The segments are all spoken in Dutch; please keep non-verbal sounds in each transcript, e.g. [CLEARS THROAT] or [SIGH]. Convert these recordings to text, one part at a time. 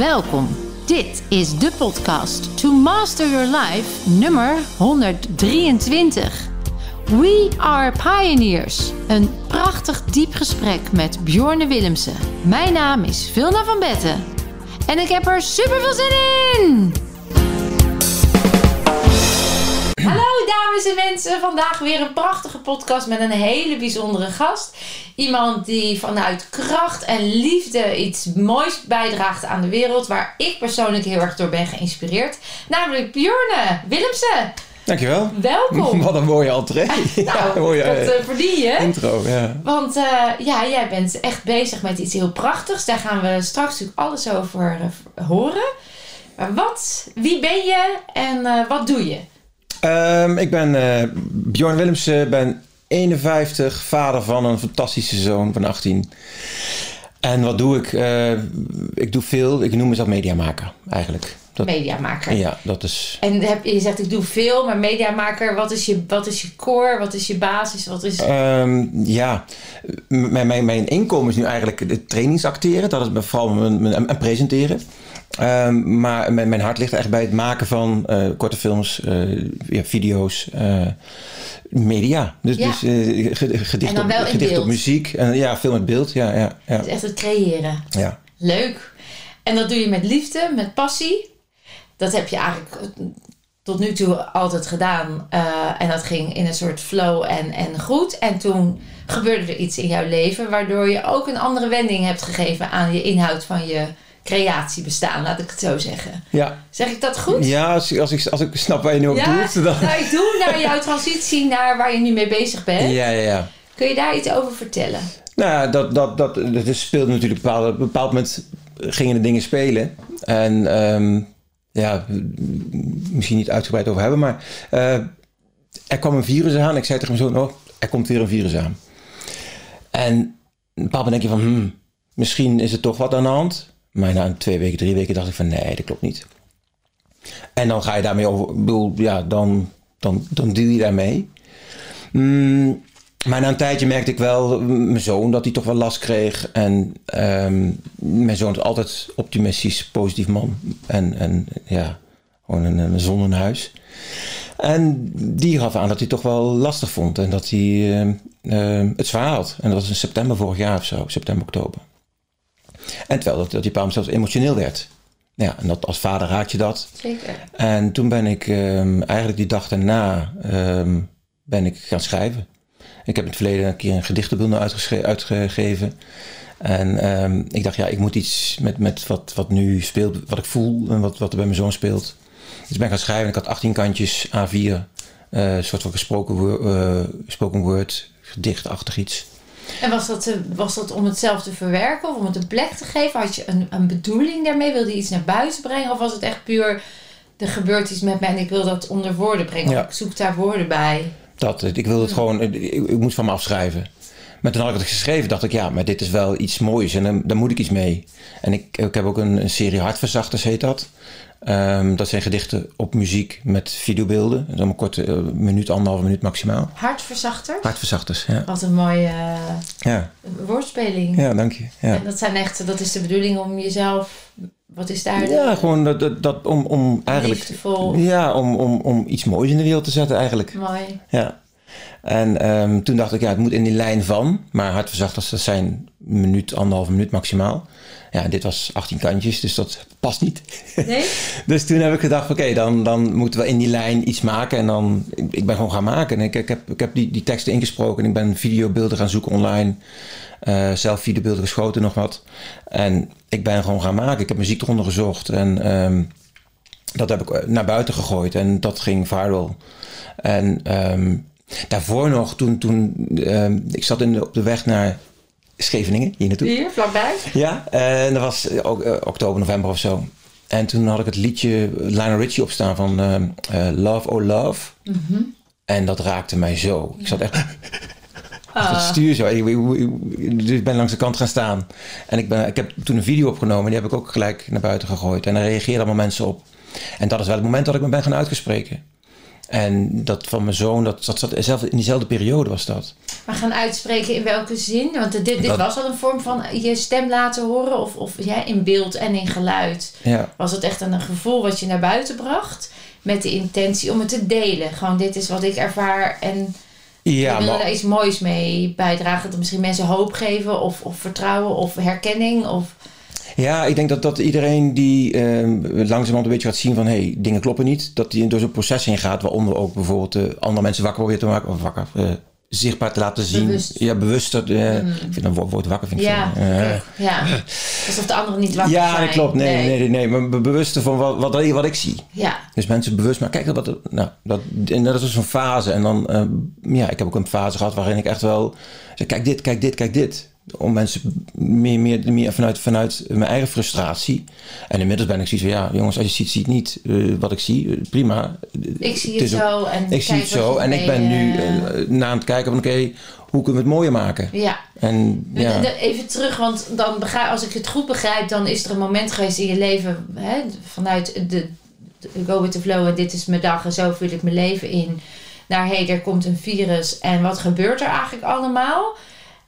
Welkom. Dit is de podcast To Master Your Life nummer 123. We are pioneers. Een prachtig diep gesprek met Bjorne Willemsen. Mijn naam is Vilna van Betten. En ik heb er super veel zin in! Hallo dames en mensen, vandaag weer een prachtige podcast met een hele bijzondere gast. Iemand die vanuit kracht en liefde iets moois bijdraagt aan de wereld, waar ik persoonlijk heel erg door ben geïnspireerd. Namelijk Björne Willemsen. Dankjewel. Welkom. Wat een mooie entree. [LAUGHS] nou, mooie, dat uh, verdien je. Intro, ja. Want uh, ja, jij bent echt bezig met iets heel prachtigs. Daar gaan we straks natuurlijk alles over uh, horen. Maar wat, wie ben je en wat doe je? Um, ik ben uh, Bjorn Willemsen, ben 51, vader van een fantastische zoon van 18. En wat doe ik? Uh, ik doe veel, ik noem mezelf mediamaker eigenlijk. Dat, mediamaker. Ja, dat is. En heb, je zegt ik doe veel, maar mediamaker, wat is je, wat is je core? Wat is je basis? Wat is... Um, ja, mijn, mijn, mijn inkomen is nu eigenlijk het trainingsacteren. Dat is vooral mijn, mijn, en presenteren. Um, maar mijn, mijn, hart ligt echt bij het maken van uh, korte films, uh, ja, video's, uh, media. Dus, ja. dus gedicht, op, gedicht op muziek. En, ja, film met beeld. Ja, ja, ja. Echt het creëren. Ja. Leuk. En dat doe je met liefde, met passie. Dat heb je eigenlijk tot nu toe altijd gedaan. en dat ging in een soort flow en, en goed. En toen gebeurde er iets in jouw leven waardoor je ook een andere wending hebt gegeven aan je inhoud van je creatie bestaan, laat ik het zo zeggen. Ja. Zeg ik dat goed? Ja, als, als, ik, als ik snap waar je nu op ja, doelt. Dan... Nou, ik doe naar jouw transitie naar waar je nu mee bezig bent. Ja, ja, ja. Kun je daar iets over vertellen? Nou ja, dat, dat, dat, dat speelde natuurlijk op een bepaald moment gingen de dingen spelen. En um, ja, misschien niet uitgebreid over hebben, maar uh, er kwam een virus aan. Ik zei tegen mijn zoon, oh, er komt weer een virus aan. En op een bepaald moment denk je van, hmm, misschien is er toch wat aan de hand. Maar na twee weken, drie weken dacht ik van nee, dat klopt niet. En dan ga je daarmee over, bedoel, ja, dan, dan, dan deal je daarmee. Mm, maar na een tijdje merkte ik wel, mijn zoon, dat hij toch wel last kreeg. En um, mijn zoon is altijd optimistisch, positief man. En, en ja, gewoon een, een zon in huis. En die gaf aan dat hij toch wel lastig vond. En dat hij uh, uh, het zwaar had. En dat was in september vorig jaar of zo, september, oktober. En terwijl dat, dat die paal zelfs emotioneel werd. Ja, en dat, als vader raad je dat. Zeker. En toen ben ik um, eigenlijk die dag daarna um, ben ik gaan schrijven. Ik heb in het verleden een keer een gedichtenbundel uitgegeven. En um, ik dacht, ja, ik moet iets met, met wat, wat nu speelt, wat ik voel en wat, wat er bij mijn zoon speelt. Dus ik ben gaan schrijven. Ik had 18 kantjes A4, uh, een soort van gesproken word, uh, spoken word, gedichtachtig iets. En was dat, was dat om het zelf te verwerken of om het een plek te geven? Had je een, een bedoeling daarmee? Wilde je iets naar buiten brengen? Of was het echt puur, er gebeurt iets met mij en ik wil dat onder woorden brengen? Ja. Of ik zoek daar woorden bij? Dat, ik wilde het gewoon, ik, ik moest van me afschrijven. Maar toen had ik het geschreven, dacht ik, ja, maar dit is wel iets moois en dan, daar moet ik iets mee. En ik, ik heb ook een, een serie Hartverzachters, heet dat. Um, dat zijn gedichten op muziek met videobeelden. Dat is allemaal kort, uh, minuut, anderhalve minuut maximaal. Hartverzachters? Hartverzachters, ja. Wat een mooie uh, ja. woordspeling. Ja, dank je. Ja. En dat zijn echt, dat is de bedoeling om jezelf, wat is daar? Ja, gewoon dat, dat, dat om, om eigenlijk... Liefdevol. Ja, om, om, om iets moois in de wereld te zetten eigenlijk. Mooi. Ja. En um, toen dacht ik, ja, het moet in die lijn van. Maar hartverzachters, dat zijn een minuut, anderhalve minuut maximaal. Ja, dit was 18 kantjes, dus dat past niet. Nee? [LAUGHS] dus toen heb ik gedacht, oké, okay, dan, dan moeten we in die lijn iets maken. En dan, ik, ik ben gewoon gaan maken. En ik, ik heb, ik heb die, die teksten ingesproken en ik ben videobeelden gaan zoeken online. Uh, zelf videobeelden geschoten, nog wat. En ik ben gewoon gaan maken. Ik heb muziek eronder gezocht en um, dat heb ik naar buiten gegooid. En dat ging viral. En um, daarvoor nog, toen, toen um, ik zat in de, op de weg naar Scheveningen, hier naartoe. Hier, vlakbij? Ja, en dat was ook, uh, oktober, november of zo. En toen had ik het liedje Lionel Richie opstaan van Love Oh Love. Mm -hmm. En dat raakte mij zo. Ik zat echt [LAUGHS] achter het stuur zo. Ik, ben langs de kant gaan staan. En ik, ben, ik heb toen een video opgenomen. Die heb ik ook gelijk naar buiten gegooid. En daar reageerden allemaal mensen op. En dat is wel het moment dat ik me ben gaan uitgespreken. En dat van mijn zoon, dat, dat zat zelf in diezelfde periode was dat. Maar gaan uitspreken in welke zin? Want dit, dit Dat- was al een vorm van je stem laten horen, of, of ja, in beeld en in geluid. Ja, Was het echt een gevoel wat je naar buiten bracht? Met de intentie om het te delen. Gewoon, dit is wat ik ervaar en ja ik wil maar er iets moois mee bijdragen. Dat misschien mensen hoop geven, of, of vertrouwen, of herkenning. Of, Ja, ik denk dat, dat iedereen die eh, langzamerhand een beetje gaat zien van... hé, hey, dingen kloppen niet. Dat die door zo'n proces heen gaat... waaronder ook bijvoorbeeld eh, andere mensen wakker proberen te maken. Of wakker, eh, zichtbaar te laten zien. Bewust. Ja, bewust. Dat, eh, Mm. Ik vind dat woord, woord wakker vind ik ja, zo, eh, ja, alsof de anderen niet wakker ja, zijn. dat klopt. Nee, nee, nee. nee, Maar be- bewust van wat, wat, wat ik zie. Ja, Dus mensen bewust, maar kijk, wat, nou, dat, en dat is zo'n fase. En dan, eh, ja, ik heb ook een fase gehad waarin ik echt wel zeg, kijk dit, kijk dit, kijk dit. Om mensen meer, meer, meer vanuit, vanuit mijn eigen frustratie. En inmiddels ben ik zoiets van, ja, jongens, als je ziet, ziet niet eh, wat ik zie, eh, prima. ik zie Het zo. En Ik zie het zo en ik ben nu eh, na aan het kijken van, oké, hoe kunnen we het mooier maken? ja, En ja, Even terug, want dan begrijp, als ik het goed begrijp, dan is er een moment geweest in je leven hè, vanuit de, de go with the flow en dit is mijn dag en zo vul ik mijn leven in. Naar hé, hey, er komt een virus en wat gebeurt er eigenlijk allemaal?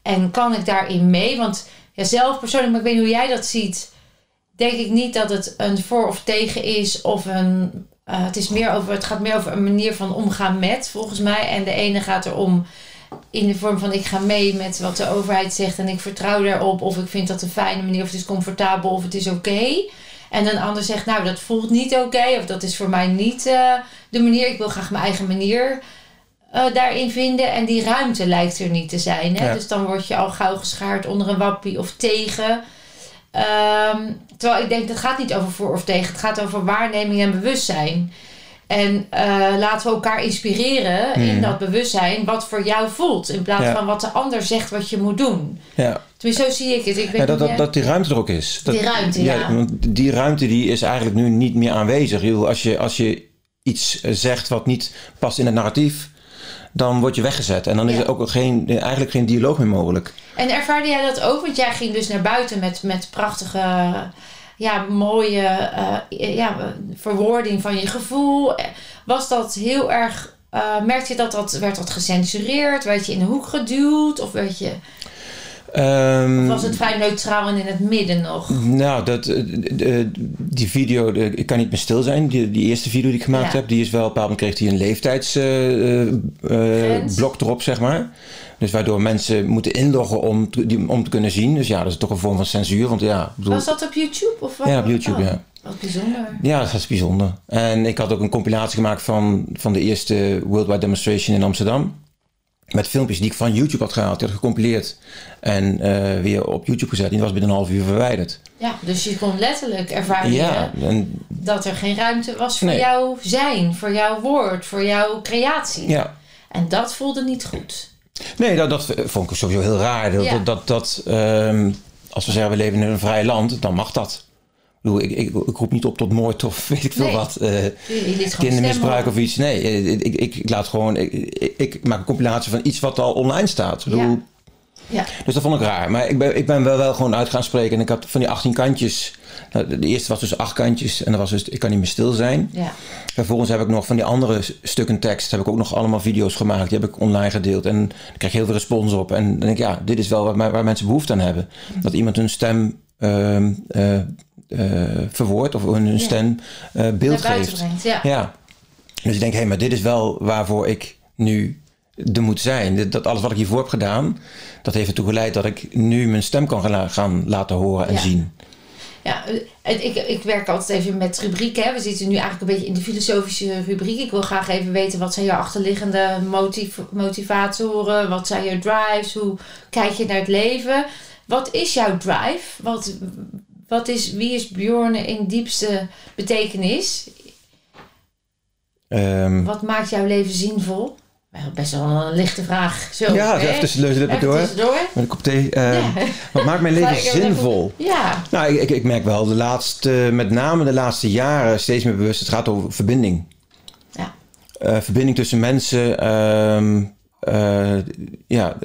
En kan ik daarin mee? Want ja, zelf persoonlijk, maar ik weet niet hoe jij dat ziet, denk ik niet dat het een voor of tegen is of een. eh, het, is meer over, het gaat meer over een manier van omgaan met, volgens mij. En de ene gaat erom in de vorm van ik ga mee met wat de overheid zegt en ik vertrouw daarop. Of ik vind dat een fijne manier, of het is comfortabel, of het is oké. En een ander zegt, nou dat voelt niet oké, of dat is voor mij niet eh, de manier. Ik wil graag mijn eigen manier eh, daarin vinden. En die ruimte lijkt er niet te zijn. Hè? Ja. Dus dan word je al gauw geschaard onder een wappie of tegen. Ehm, terwijl ik denk, dat gaat niet over voor of tegen. Het gaat over waarneming en bewustzijn. En eh, laten we elkaar inspireren in Hmm. dat bewustzijn wat voor jou voelt. In plaats Ja. van wat de ander zegt wat je moet doen. ja. Tenminste, zo zie ik het. Ik Ja, dat, dat, die ruimte er ook is. Dat, Die ruimte, ja. Want die ruimte die is eigenlijk nu niet meer aanwezig. Als je, als je iets zegt wat niet past in het narratief, dan word je weggezet. En dan is er ook geen, eigenlijk geen dialoog meer mogelijk. En ervaarde jij dat ook? Want jij ging dus naar buiten met, met prachtige, ja, mooie eh, ja, verwoording van je gevoel. Was dat heel erg, eh merkte je dat dat, werd dat gecensureerd? Werd je in een hoek geduwd? Of, werd je, Of was het vrij neutraal en in het midden nog? Nou, dat, eh, de- die video, de- ik kan niet meer stil zijn. Die, die eerste video die ik gemaakt Ja. heb, die is wel, op een bepaald moment kreeg die een leeftijdsblok Grens. erop, zeg maar. Dus waardoor mensen moeten inloggen om, te- die, om te kunnen zien. Dus ja, dat is toch een vorm van censuur. Want ja, bedoel, Was dat op YouTube? Of wat? ja, op YouTube, Oh, ja. Wat bijzonder. Ja, dat is bijzonder. En ik had ook een compilatie gemaakt van, van de eerste Worldwide Demonstration in Amsterdam. Met filmpjes die ik van YouTube had gehaald. Die had gecompileerd en eh, weer op YouTube gezet. Die was binnen een half uur verwijderd. Ja, dus je kon letterlijk ervaren Ja, en, dat er geen ruimte was voor Nee. jouw zijn, voor jouw woord, voor jouw creatie. ja. En dat voelde niet goed. Nee, dat, dat vond ik sowieso heel raar. Dat, Ja. dat, dat, dat, ehm, als we zeggen we leven in een vrij land, dan mag dat. Ik, ik, ik, ik roep niet op tot moord of [LAUGHS] weet ik veel Nee. wat. gewoon kindermisbruik of iets. Nee, eh, ik, ik, ik laat gewoon. Ik, maak een compilatie van iets wat al online staat. Bedoel, Ja. Dus dat vond ik raar. Maar ik ben, ik ben wel, wel gewoon uit gaan spreken. En ik had van die 18 kantjes. nou, De eerste was dus acht kantjes. En dat was dus Ik kan niet meer stil zijn. Ja. Vervolgens heb ik nog van die andere stukken tekst. Heb ik ook nog allemaal video's gemaakt. Die heb ik online gedeeld. En ik krijg heel veel respons op. En dan denk ik, ja, dit is wel waar, waar mensen behoefte aan hebben. Dat iemand hun stem ehm eh, eh, verwoordt. Of hun stem eh, beeld geeft. brengt. Ja. Ja. Dus ik denk, hé, hey, maar dit is wel waarvoor ik nu er moet zijn. Dat alles wat ik hiervoor heb gedaan, dat heeft ertoe geleid dat ik nu mijn stem kan gaan, gaan laten horen en Ja. zien. Ja, eh, ik, ik werk altijd even met rubrieken. hè. We zitten nu eigenlijk een beetje in de filosofische rubriek. Ik wil graag even weten wat zijn jouw achterliggende motiv motivatoren? Wat zijn jouw drives? Hoe kijk je naar het leven? Wat is jouw drive? Wat, wat is, wie is Bjorn in diepste betekenis? Ehm, Wat maakt jouw leven zinvol? Best wel een lichte vraag. Zo, ja, even tussendoor. Even Even door. tussendoor. Met een kop thee. Ehm, Ja. Wat maakt mijn leven [LAUGHS] zinvol? Ja, Nou, ik, ik, ik merk wel de laatste, met name de laatste jaren, steeds meer bewust. Het gaat over verbinding. Ja. Eh, verbinding tussen mensen. ehm, eh, ja,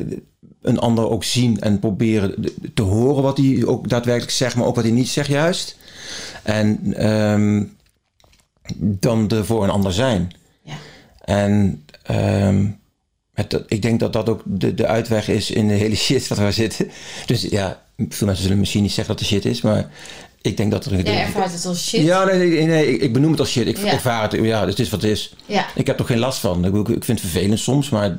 een ander ook zien en proberen te horen wat hij ook daadwerkelijk zegt, maar ook wat hij niet zegt juist. En ehm, dan er voor een ander zijn. Ja. En ehm, het, ik denk dat dat ook de, de uitweg is in de hele [LAUGHS] shit wat we zitten. Dus ja, veel mensen zullen misschien niet zeggen dat het shit is, maar ik denk dat er... Jij ervaart het als shit? Ja, nee, nee, nee ik, ik benoem het als shit. Ik Ja. ervaar het, ja, het is wat het is. Ja. Ik heb er geen last van. Ik, ik vind het vervelend soms, maar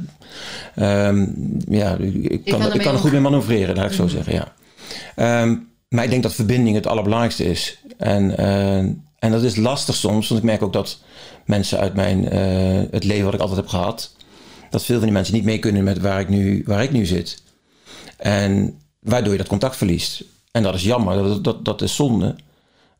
ehm, ja, ik kan ik kan er goed mee manoeuvreren, laat ik zo zeggen, ja. Ehm, maar ik denk dat verbinding het allerbelangrijkste is. En, eh, en dat is lastig soms, want ik merk ook dat mensen uit mijn, eh, het leven wat ik altijd heb gehad, dat veel van die mensen niet mee kunnen met waar ik nu, waar ik nu zit. En waardoor je dat contact verliest. En dat is jammer, dat, dat, dat is zonde.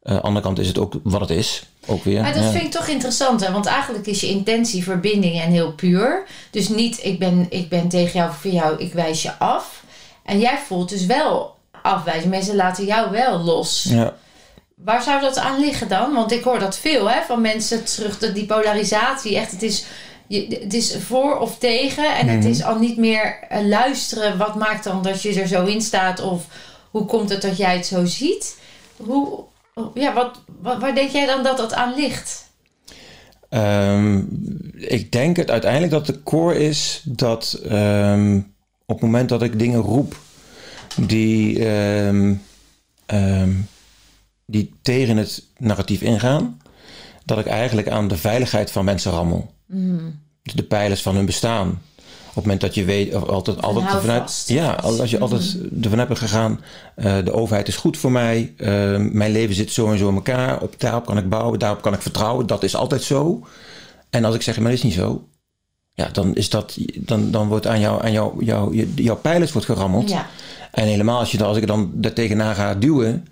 Eh, aan de andere kant is het ook wat het is, ook weer. Maar dat ja. vind ik toch interessant, hè? want eigenlijk is je intentie verbinding en heel puur. Dus niet, ik ben, ik ben tegen jou, voor jou, ik wijs je af. En jij voelt dus wel afwijzen. Mensen laten jou wel los. Ja. Waar zou dat aan liggen dan? Want ik hoor dat veel hè, van mensen terug, dat die polarisatie. Echt, het is, je, het is voor of tegen. En het Mhm. is al niet meer eh, luisteren. Wat maakt dan dat je er zo in staat? Of hoe komt het dat jij het zo ziet? Hoe, ja, wat, wat, waar denk jij dan dat dat aan ligt? Ehm, ik denk het uiteindelijk dat de core is dat ehm, op het moment dat ik dingen roep die, ehm, die tegen het narratief ingaan, dat ik eigenlijk aan de veiligheid van mensen rammel. Dus de pijlers van hun bestaan. Op het moment dat je weet, of altijd, altijd hou ervan uit, vast. ja, als je altijd ervan hebt gegaan, eh, de overheid is goed voor mij, eh, mijn leven zit zo en zo in elkaar, op daarop kan ik bouwen, daarop kan ik vertrouwen, dat is altijd zo. En als ik zeg, maar dat is niet zo, ja, dan is dat, dan, dan wordt aan jou, aan jou, jou, jouw pijlers wordt gerammeld. Ja. En helemaal als je dan, als ik dan daar tegenaan ga duwen,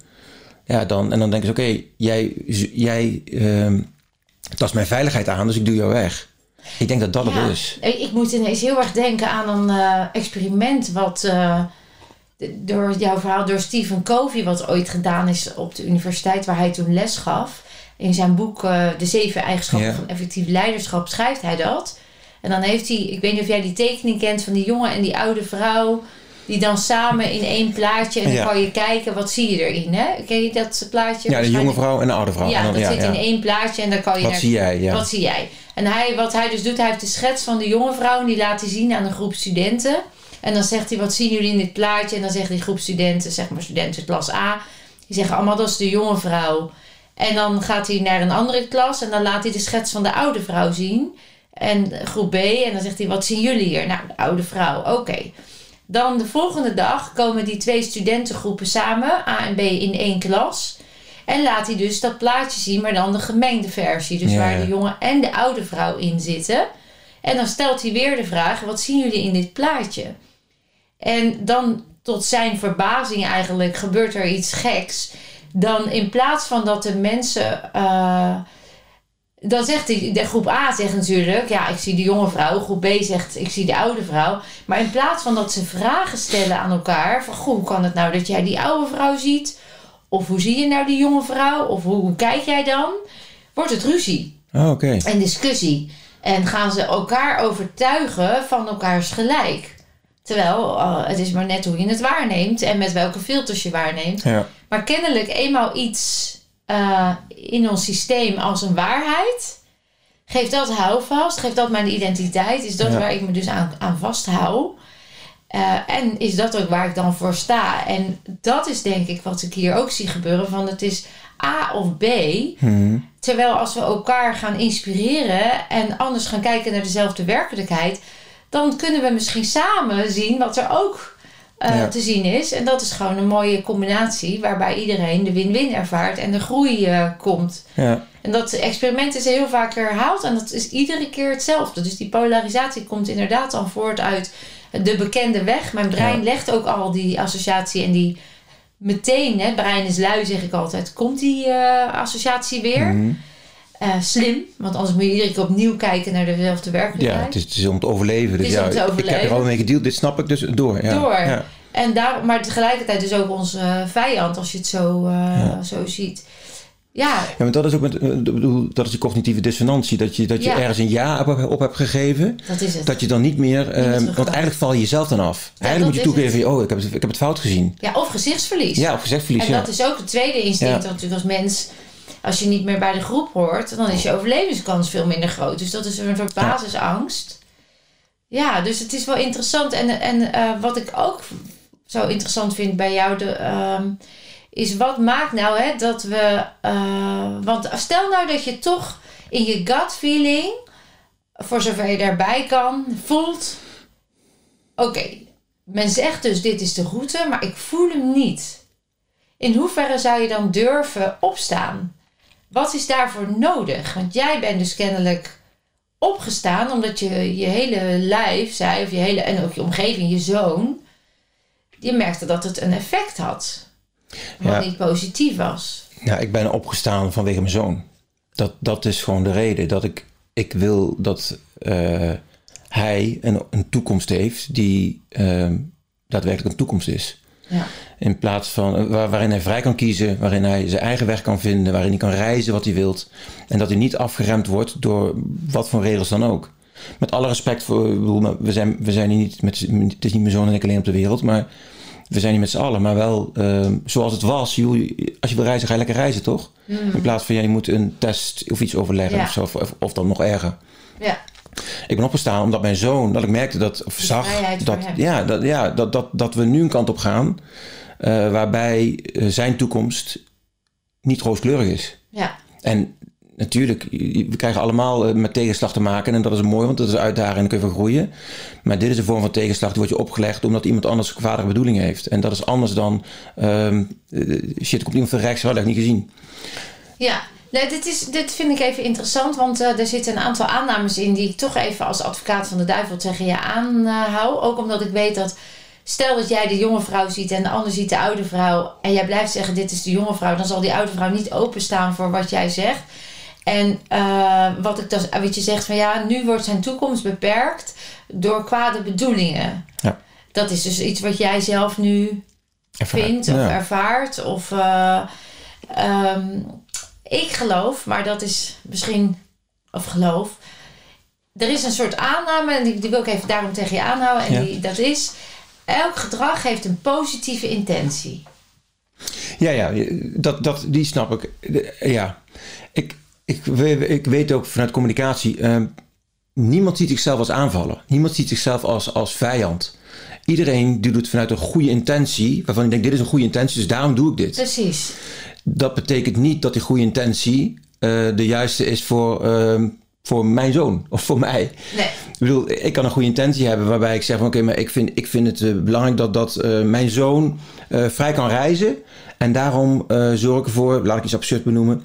ja, dan, en dan denken ze, oké, jij, jij ehm tast mijn veiligheid aan, dus ik duw jou weg. Ik denk dat dat Ja. het is. Ik moet ineens heel erg denken aan een eh, experiment wat eh, door jouw verhaal, door Stephen Covey, wat ooit gedaan is op de universiteit waar hij toen les gaf. In zijn boek eh, De Zeven Eigenschappen Ja. van Effectief Leiderschap schrijft hij dat. En dan heeft hij, ik weet niet of jij die tekening kent van die jongen en die oude vrouw. Die dan samen in één plaatje. En dan Ja. kan je kijken, wat zie je erin? Hè? Ken je dat plaatje? Ja, de jonge vrouw en de oude vrouw. Ja, dan- dat zit in één plaatje en dan kan je Wat naar- zie jij? Wat zie jij? En hij, wat hij dus doet, hij heeft de schets van de jonge vrouw en die laat hij zien aan een groep studenten. En dan zegt hij, wat zien jullie in dit plaatje? En dan zegt die groep studenten, zeg maar studenten klas A, die zeggen allemaal, dat is de jonge vrouw. En dan gaat hij naar een andere klas en dan laat hij de schets van de oude vrouw zien. En groep B, en dan zegt hij, wat zien jullie hier? Nou, de oude vrouw, oké. Dan de volgende dag komen die twee studentengroepen samen, A en B, in één klas. En laat hij dus dat plaatje zien, maar dan de gemengde versie. Dus Ja, waar ja. de jongen en de oude vrouw in zitten. En dan stelt hij weer de vraag: wat zien jullie in dit plaatje? En dan tot zijn verbazing eigenlijk gebeurt er iets geks. Dan in plaats van dat de mensen. eh, dan zegt die, de groep A zegt natuurlijk, ja, ik zie de jonge vrouw. Groep B zegt, ik zie de oude vrouw. Maar in plaats van dat ze vragen stellen aan elkaar, van goh, hoe kan het nou dat jij die oude vrouw ziet? Of hoe zie je nou die jonge vrouw? Of hoe, hoe kijk jij dan? Wordt het ruzie Oh, oké. en discussie. En gaan ze elkaar overtuigen van elkaars gelijk. Terwijl eh, het is maar net hoe je het waarneemt en met welke filters je waarneemt. Ja. Maar kennelijk eenmaal iets eh, in ons systeem als een waarheid. Geeft dat houvast, geeft dat mijn identiteit. Is dat Ja. waar ik me dus aan, aan vasthoud. Eh, en is dat ook waar ik dan voor sta. En dat is denk ik wat ik hier ook zie gebeuren. Van het is A of B. Mhm. Terwijl als we elkaar gaan inspireren en anders gaan kijken naar dezelfde werkelijkheid, dan kunnen we misschien samen zien wat er ook eh, Ja. te zien is. En dat is gewoon een mooie combinatie waarbij iedereen de win-win ervaart en de groei eh, komt. ja. En dat experiment is heel vaak herhaald en dat is iedere keer hetzelfde. Dus die polarisatie komt inderdaad dan voort uit de bekende weg. Mijn brein Ja. legt ook al die associatie en die meteen, hè, brein is lui zeg ik altijd, komt die eh, associatie weer. Mhm. Eh, slim, want anders moet je iedere keer opnieuw kijken naar dezelfde ja werkelijkheid. het, is, het is om te overleven. Dus is ja, om te Ik heb overleven. er al mee gedeeld, dit snap ik dus door. Ja. Door. Ja. En daar, maar tegelijkertijd dus ook onze eh, vijand, als je het zo, eh, zo ziet. Ja, Ja, maar dat is ook met, dat is die cognitieve dissonantie. Dat je, dat je Ja. ergens een ja op, op hebt gegeven. dat is het. Dat je dan niet meer. eh, teruggaan. want eigenlijk val je jezelf dan af. eigenlijk moet is je toegeven: oh, ik heb, het, ik heb het fout gezien. Ja, of gezichtsverlies. Ja, of gezegd verlies. En Ja. dat is ook het tweede instinct Ja. dat natuurlijk als mens... als je niet meer bij de groep hoort, dan is je overlevingskans veel minder groot. Dus dat is een soort basisangst. Ja, dus het is wel interessant. En, en uh, wat ik ook zo interessant vind bij jou, de, ehm, is wat maakt nou hè, dat we. Uh, want stel nou dat je toch in je gut feeling, voor zover je daarbij kan, voelt: oké, men zegt dus dit is de route, maar ik voel hem niet. In hoeverre zou je dan durven opstaan? Wat is daarvoor nodig? Want jij bent dus kennelijk opgestaan omdat je je hele lijf zei, of je hele, en ook je omgeving, je zoon, je merkte dat het een effect had. Wat niet positief was. Ja, ik ben opgestaan vanwege mijn zoon. Dat, dat is gewoon de reden dat ik, ik wil dat uh, hij een, een toekomst heeft die uh, daadwerkelijk een toekomst is. Ja. In plaats van eh, waar, waarin hij vrij kan kiezen, waarin hij zijn eigen weg kan vinden, waarin hij kan reizen wat hij wilt. En dat hij niet afgeremd wordt door wat voor regels dan ook. Met alle respect voor, we zijn, we zijn hier niet, met, het is niet mijn zoon en ik alleen op de wereld, maar we zijn hier met z'n allen. Maar wel uh, zoals het was, als je wil reizen, ga je lekker reizen, toch? Mm. In plaats van, ja, je moet een test of iets overleggen ja. of zo, of, of dan nog erger. Ja. Ik ben opgestaan omdat mijn zoon, dat ik merkte dat, of zag, dat, ja, dat, ja, dat, dat, dat we nu een kant op gaan uh, waarbij uh, zijn toekomst niet rooskleurig is. Ja. En natuurlijk, we krijgen allemaal uh, met tegenslag te maken en dat is mooi, want dat is een uitdaging en dan kun je van groeien. Maar dit is een vorm van tegenslag die wordt je opgelegd omdat iemand anders kwadige bedoelingen heeft. En dat is anders dan, shit, komt iemand van rechts, had ik niet gezien. Ja, Nee, dit, is, dit vind ik even interessant, want uh, er zitten een aantal aannames in die ik toch even als advocaat van de duivel tegen je aanhoud. Ook omdat ik weet dat, stel dat jij de jonge vrouw ziet en de ander ziet de oude vrouw en jij blijft zeggen dit is de jonge vrouw, dan zal die oude vrouw niet openstaan voor wat jij zegt. En uh, wat ik dus, wat je zegt van ja, nu wordt zijn toekomst beperkt door kwade bedoelingen. Ja. Dat is dus iets wat jij zelf nu vindt of ja. ervaart. Of uh, um, ik geloof, maar dat is misschien, of geloof, er is een soort aanname, en die, die wil ik even daarom tegen je aanhouden, en ja. die, dat is, elk gedrag heeft een positieve intentie. Ja, ja, dat, dat, die snap ik. Ja, ik, ik, ik weet ook vanuit communicatie, uh, niemand ziet zichzelf als aanvallen. Niemand ziet zichzelf als, als vijand. Iedereen doet het vanuit een goede intentie, waarvan ik denk, dit is een goede intentie, dus daarom doe ik dit. Precies. Dat betekent niet dat die goede intentie uh, de juiste is voor, uh, voor mijn zoon of voor mij. Nee. Ik bedoel, ik kan een goede intentie hebben waarbij ik zeg van oké, okay, maar ik vind, ik vind het uh, belangrijk dat, dat uh, mijn zoon vrij kan reizen. En daarom zorg ik ervoor, laat ik iets absurd benoemen,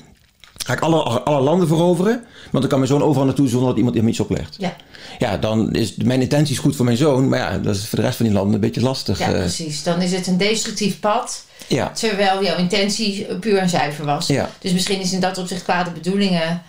ga ik alle, alle landen veroveren. Want dan kan mijn zoon overal naartoe zonder dat iemand hem iets oplegt. Ja. Ja, dan is mijn intentie is goed voor mijn zoon. Maar ja, dat is voor de rest van die landen een beetje lastig. Ja, precies. Dan is het een destructief pad. Ja. Terwijl jouw intentie puur en zuiver was. Ja. Dus misschien is in dat opzicht kwade bedoelingen.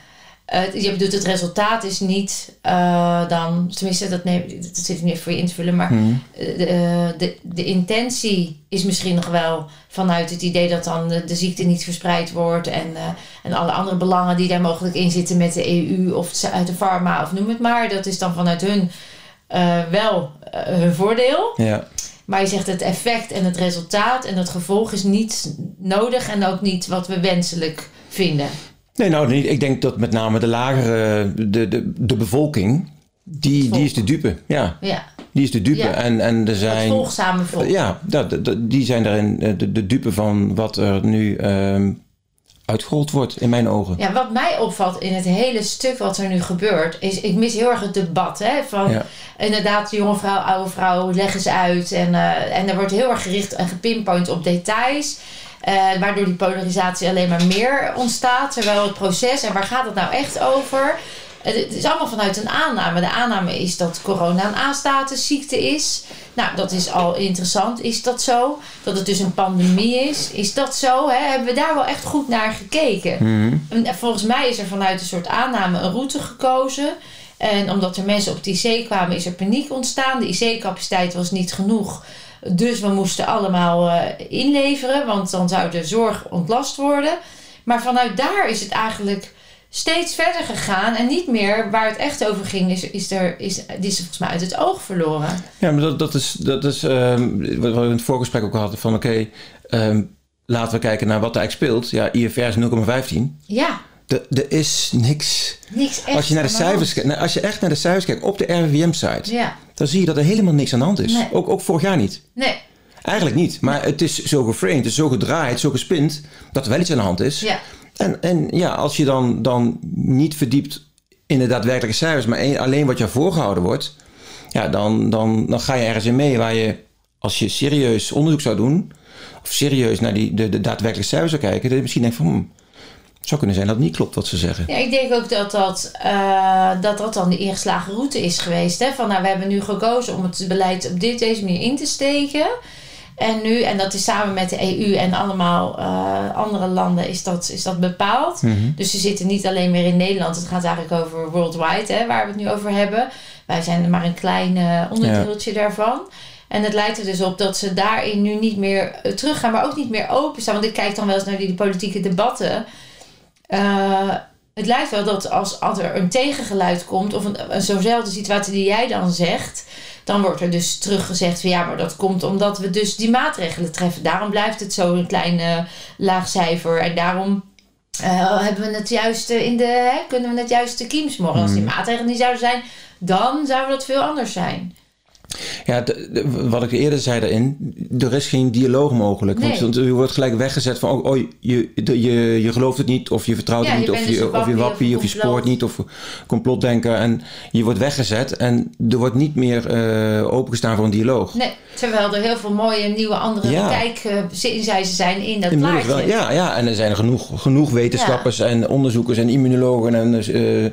Uh, je bedoelt het resultaat is niet uh, dan, tenminste dat, nee, dat zit ik niet voor je in te vullen, maar hmm. de, de, de intentie is misschien nog wel vanuit het idee dat dan de, de ziekte niet verspreid wordt en, en alle andere belangen die daar mogelijk in zitten met de EU of uit de pharma of noem het maar, dat is dan vanuit hun wel hun voordeel. Ja. Maar je zegt het effect en het resultaat en het gevolg is niet nodig en ook niet wat we wenselijk vinden. Nee, nou, ik denk dat met name de lagere, de, de, de bevolking, die, die is de dupe. Ja. ja. Die is de dupe. Ja. En, en er zijn. Het volgzame volk. Ja, dat, dat, die zijn daarin de, de dupe van wat er nu um, uitgerold wordt, in mijn ogen. Ja, wat mij opvalt in het hele stuk wat er nu gebeurt, is ik mis heel erg het debat. Hè, van ja. inderdaad, jonge vrouw, oude vrouw, leg eens uit. En, uh, en er wordt heel erg gericht en gepinpoint op details. Uh, waardoor die polarisatie alleen maar meer ontstaat. Terwijl het proces, en waar gaat het nou echt over? Het is allemaal vanuit een aanname. De aanname is dat corona een A-statusziekte is. Nou, dat is al interessant. Is dat zo? Dat het dus een pandemie is. Is dat zo? Hè? Hebben we daar wel echt goed naar gekeken? Mm-hmm. En volgens mij is er vanuit een soort aanname een route gekozen. En omdat er mensen op het IC kwamen, is er paniek ontstaan. De IC-capaciteit was niet genoeg. Dus we moesten allemaal uh, inleveren, want dan zou de zorg ontlast worden. Maar vanuit daar is het eigenlijk steeds verder gegaan. En niet meer waar het echt over ging, is, is, er, is, die is volgens mij uit het oog verloren. Ja, maar dat, dat is, dat is um, wat we in het voorgesprek ook hadden van oké, okay, um, laten we kijken naar wat eigenlijk speelt. Ja, IFR is 0,15. Ja, Er- is niks. niks echt Als je, naar de cijfers, kijkt- nou, als je echt naar de cijfers kijkt op de RIVM-site, Ja, dan zie je dat er helemaal niks aan de hand is. Nee. Ook, ook vorig jaar niet. nee, Eigenlijk niet. Maar het is zo geframed, het is zo gedraaid, zo gespind, dat er wel iets aan de hand is. ja, En, en ja, als je dan, dan niet verdiept in de daadwerkelijke cijfers, maar alleen wat je voorgehouden wordt, ja, dan, dan, dan ga je ergens in mee waar je, als je serieus onderzoek zou doen, of serieus naar die, de, de daadwerkelijke cijfers zou kijken, dat je misschien denkt van, hmm, zou kunnen zijn dat het niet klopt wat ze zeggen. Ja, ik denk ook dat dat, eh, dat dat dan de ingeslagen route is geweest. Hè? Van nou, we hebben nu gekozen om het beleid op dit, deze manier in te steken. En nu, en dat is samen met de EU en allemaal eh, andere landen, is dat, is dat bepaald. Mhm. Dus ze zitten niet alleen meer in Nederland. Het gaat eigenlijk over worldwide, hè, waar we het nu over hebben. Wij zijn er maar een klein eh, onderdeeltje daarvan. En het lijkt er dus op dat ze daarin nu niet meer teruggaan, maar ook niet meer openstaan. Want ik kijk dan wel eens naar die politieke debatten. Eh, het lijkt wel dat als, als er een tegengeluid komt, of een, een zo'nzelfde situatie die jij dan zegt, dan wordt er dus teruggezegd van ja, maar dat komt omdat we dus die maatregelen treffen. Daarom blijft het zo een klein eh, laag cijfer. En daarom eh, hebben we het juiste in de, hè, kunnen we het juiste kiem smoren. Als die maatregelen niet zouden zijn, dan zou dat veel anders zijn. Ja, de- de- wat ik eerder zei daarin, er is geen dialoog mogelijk. Nee. Want je wordt gelijk weggezet van, oh, oh, je, de- je, je gelooft het niet, of je vertrouwt Ja, het niet, je of dus je, een of je wappie wappie, of je spoort niet, of complotdenker. En je wordt weggezet en er wordt niet meer eh, opengestaan voor een dialoog. Nee, terwijl er heel veel mooie nieuwe andere Ja. kijkzinzijzen zijn in dat Inmiddels plaatje. wel, ja, ja, en er zijn genoeg, genoeg wetenschappers en onderzoekers en immunologen en eh,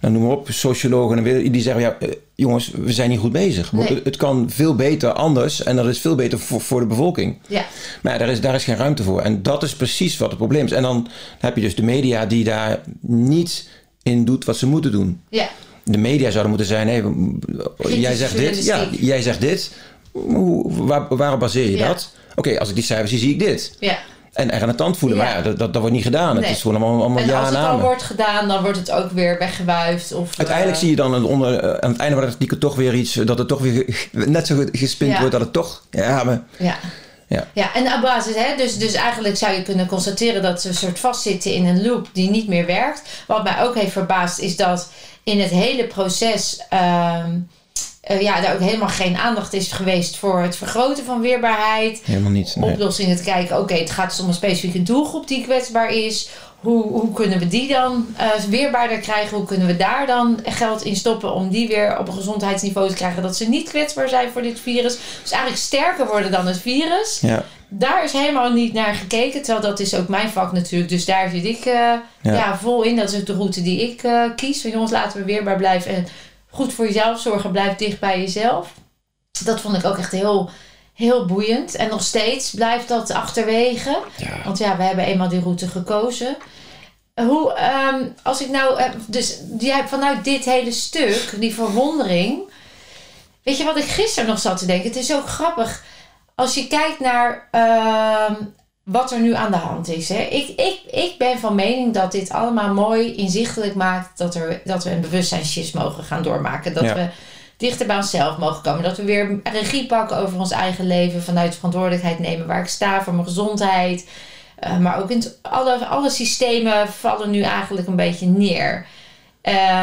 nou, noem maar op, sociologen en die zeggen, ja, eh, jongens, we zijn niet goed bezig. Nee. Het, kan veel beter anders en dat is veel beter voor, voor de bevolking. Ja, Maar ja, daar, is, daar is geen ruimte voor. En dat is precies wat het probleem is. En dan heb je dus de media die daar niet in doet wat ze moeten doen. ja. De media zouden moeten zijn, hé, jij zegt dit, ja, jij zegt dit. Hoe, waar, waarop baseer je Ja. dat? Oké, als ik die cijfers zie, zie ik dit. ja. En er aan de tand voelen. Ja. Maar ja, dat, dat, dat wordt niet gedaan. Nee. Het is gewoon allemaal, allemaal En ja als het al wordt gedaan, dan wordt het ook weer weggewuifd. Of, Uiteindelijk eh, zie je dan aan het, onder, eh, aan het einde van het artikel toch weer iets... dat het toch weer [LAUGHS] net zo gespind Ja. wordt dat het toch... Ja, maar... Ja. Ja. ja, en op basis, hè, dus, dus eigenlijk zou je kunnen constateren dat ze een soort vastzitten in een loop die niet meer werkt. Wat mij ook heeft verbaasd is dat in het hele proces ehm, eh, ja, daar ook helemaal geen aandacht is geweest voor het vergroten van weerbaarheid. Helemaal niet. nee. Oplossingen te kijken, oké, het gaat dus om een specifieke doelgroep die kwetsbaar is. Hoe, hoe kunnen we die dan eh, weerbaarder krijgen? Hoe kunnen we daar dan geld in stoppen om die weer op een gezondheidsniveau te krijgen dat ze niet kwetsbaar zijn voor dit virus? Dus eigenlijk sterker worden dan het virus. Ja. Daar is helemaal niet naar gekeken. Terwijl dat is ook mijn vak natuurlijk. Dus daar zit ik eh, ja. vol in. Dat is ook de route die ik kies. Van jongens, laten we weerbaar blijven. En goed voor jezelf zorgen. Blijf dicht bij jezelf. Dat vond ik ook echt heel, heel boeiend. En nog steeds blijft dat achterwege. Ja. Want ja, we hebben eenmaal die route gekozen. Hoe, ehm, als ik nou, eh, dus jij vanuit dit hele stuk, die verwondering. Weet je wat ik gisteren nog zat te denken? Het is ook grappig als je kijkt naar ehm, wat er nu aan de hand is. Hè? Ik, ik, ik ben van mening dat dit allemaal mooi inzichtelijk maakt dat, er, dat we een bewustzijnsshift mogen gaan doormaken. Dat Ja. we dichter bij onszelf mogen komen. Dat we weer regie pakken over ons eigen leven. Vanuit verantwoordelijkheid nemen waar ik sta voor mijn gezondheid. Uh, maar ook in het, alle, alle systemen vallen nu eigenlijk een beetje neer.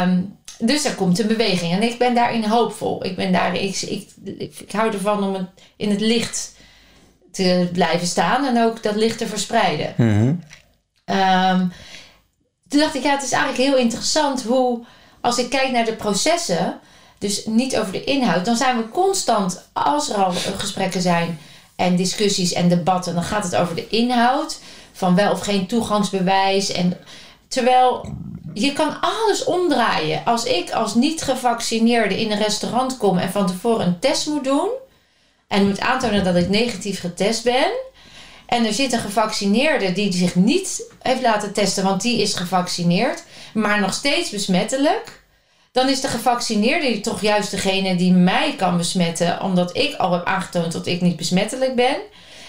Um, dus er komt een beweging. En ik ben daarin hoopvol. Ik, ben daar, ik, ik, ik hou ervan om het, in het licht te blijven staan. En ook dat licht te verspreiden. Mm -hmm. um, toen dacht ik, ja, het is eigenlijk heel interessant hoe... Als ik kijk naar de processen... Dus niet over de inhoud. Dan zijn we constant, als er al gesprekken zijn... En discussies en debatten... Dan gaat het over de inhoud. Van wel of geen toegangsbewijs. En terwijl je kan alles omdraaien. Als ik als niet-gevaccineerde in een restaurant kom en van tevoren een test moet doen. En moet aantonen dat ik negatief getest ben. En er zit een gevaccineerde die zich niet heeft laten testen, want die is gevaccineerd. Maar nog steeds besmettelijk. Dan is de gevaccineerde toch juist degene die mij kan besmetten. Omdat ik al heb aangetoond dat ik niet besmettelijk ben.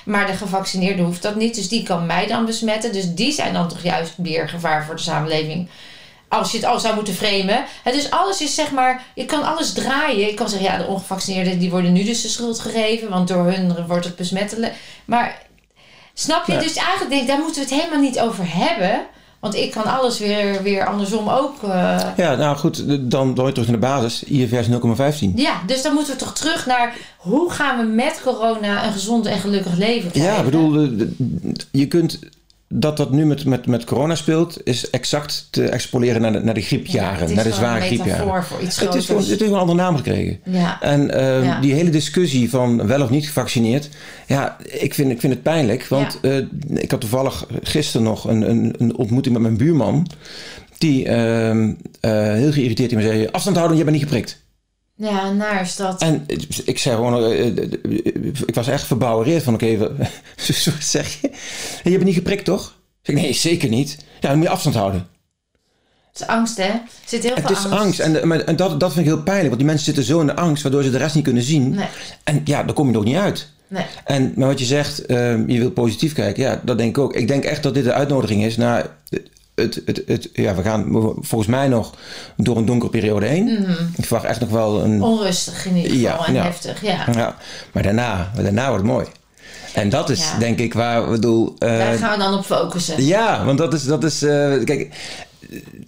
Maar de gevaccineerde hoeft dat niet. Dus die kan mij dan besmetten. Dus die zijn dan toch juist meer gevaar voor de samenleving. Als je het al zou moeten framen. Dus alles is zeg maar. Je kan alles draaien. Ik kan zeggen, ja, de ongevaccineerden die worden nu dus de schuld gegeven. Want door hun wordt het besmettelijk. Maar Snap je? Ja. Dus eigenlijk denk ik, daar moeten we het helemaal niet over hebben. Want ik kan alles weer, weer andersom ook. eh, Ja, nou goed, dan, dan weer terug naar de basis. IFR is 0,15. ja, dus dan moeten we toch terug naar hoe gaan we met corona een gezond en gelukkig leven krijgen? Ja, ik bedoel, je kunt dat dat nu met, met, met corona speelt, is exact te extrapoleren naar de, naar de Ja, griepjaren, naar de zware griepjaren. metafoor voor iets Het is gewoon, het heeft een andere naam gekregen. Ja, En eh, Ja. die hele discussie van wel of niet gevaccineerd, ja, ik vind, ik vind het pijnlijk. Want eh, ik had toevallig gisteren nog een, een, een ontmoeting met mijn buurman. Die ehm, eh, heel geïrriteerd in me zei: afstand houden, je bent niet geprikt. Ja naar is dat. En ik zei gewoon, eh, eh, eh, ik was echt verbouwereerd van, oké, wat [LAUGHS] wat zeg je? Je bent niet geprikt, toch? Ik zeg, nee, zeker niet. Ja, dan moet je afstand houden. Het is angst, hè? Er zit heel Het veel is angst. angst. En, de- maar- en dat, dat vind ik heel pijnlijk, want die mensen zitten zo in de angst, waardoor ze de rest niet kunnen zien. Nee, En ja, dan kom je ook niet uit. nee. En, maar wat je zegt, ehm, je wilt positief kijken, ja, dat denk ik ook. Ik denk echt dat dit een uitnodiging is naar het, het, het, ja, we gaan volgens mij nog door een donkere periode heen. Mhm. Ik verwacht echt nog wel een, Onrustig in ieder geval Ja, en ja. heftig, ja. ja, maar daarna, daarna wordt het mooi. En dat is denk ik waar we bedoel. Daar gaan we dan op focussen. ja, want dat is, dat is eh, kijk,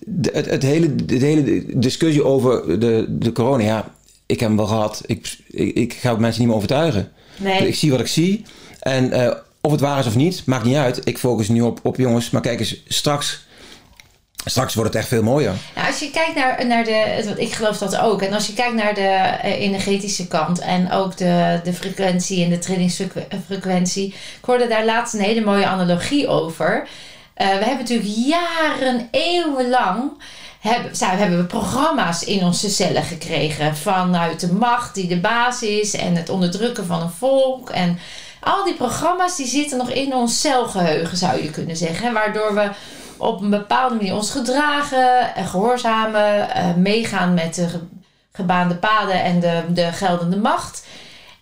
de- het, het, hele, het hele discussie over de, de corona, ja, ik heb hem wel gehad. Ik, ik, ik ga mensen niet meer overtuigen. Nee. Ik zie wat ik zie. En eh, of het waar is of niet, maakt niet uit. Ik focus nu op, op jongens. Maar kijk eens, straks, straks wordt het echt veel mooier. Nou, als je kijkt naar, naar de, ik geloof dat ook. En als je kijkt naar de eh, energetische kant en ook de, de frequentie en de trillingsfrequentie. Ik hoorde daar laatst een hele mooie analogie over. Eh, we hebben natuurlijk jaren, eeuwenlang. Hebben, zijn, hebben we programma's in onze cellen gekregen. Vanuit de macht die de baas is en het onderdrukken van een volk. En al die programma's die zitten nog in ons celgeheugen, zou je kunnen zeggen. Waardoor we op een bepaalde manier ons gedragen, en gehoorzamen, eh, meegaan met de ge- gebaande paden en de, de geldende macht.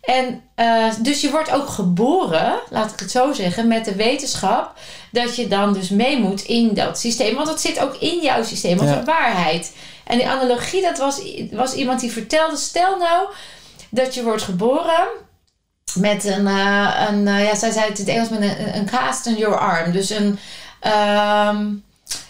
En eh, dus je wordt ook geboren, laat ik het zo zeggen, met de wetenschap dat je dan dus mee moet in dat systeem. Want dat zit ook in jouw systeem als Ja. een waarheid. En die analogie, dat was, was iemand die vertelde, stel nou dat je wordt geboren met een, eh, een ja, zij zei het in het Engels met een, een cast on your arm. Dus een ehm,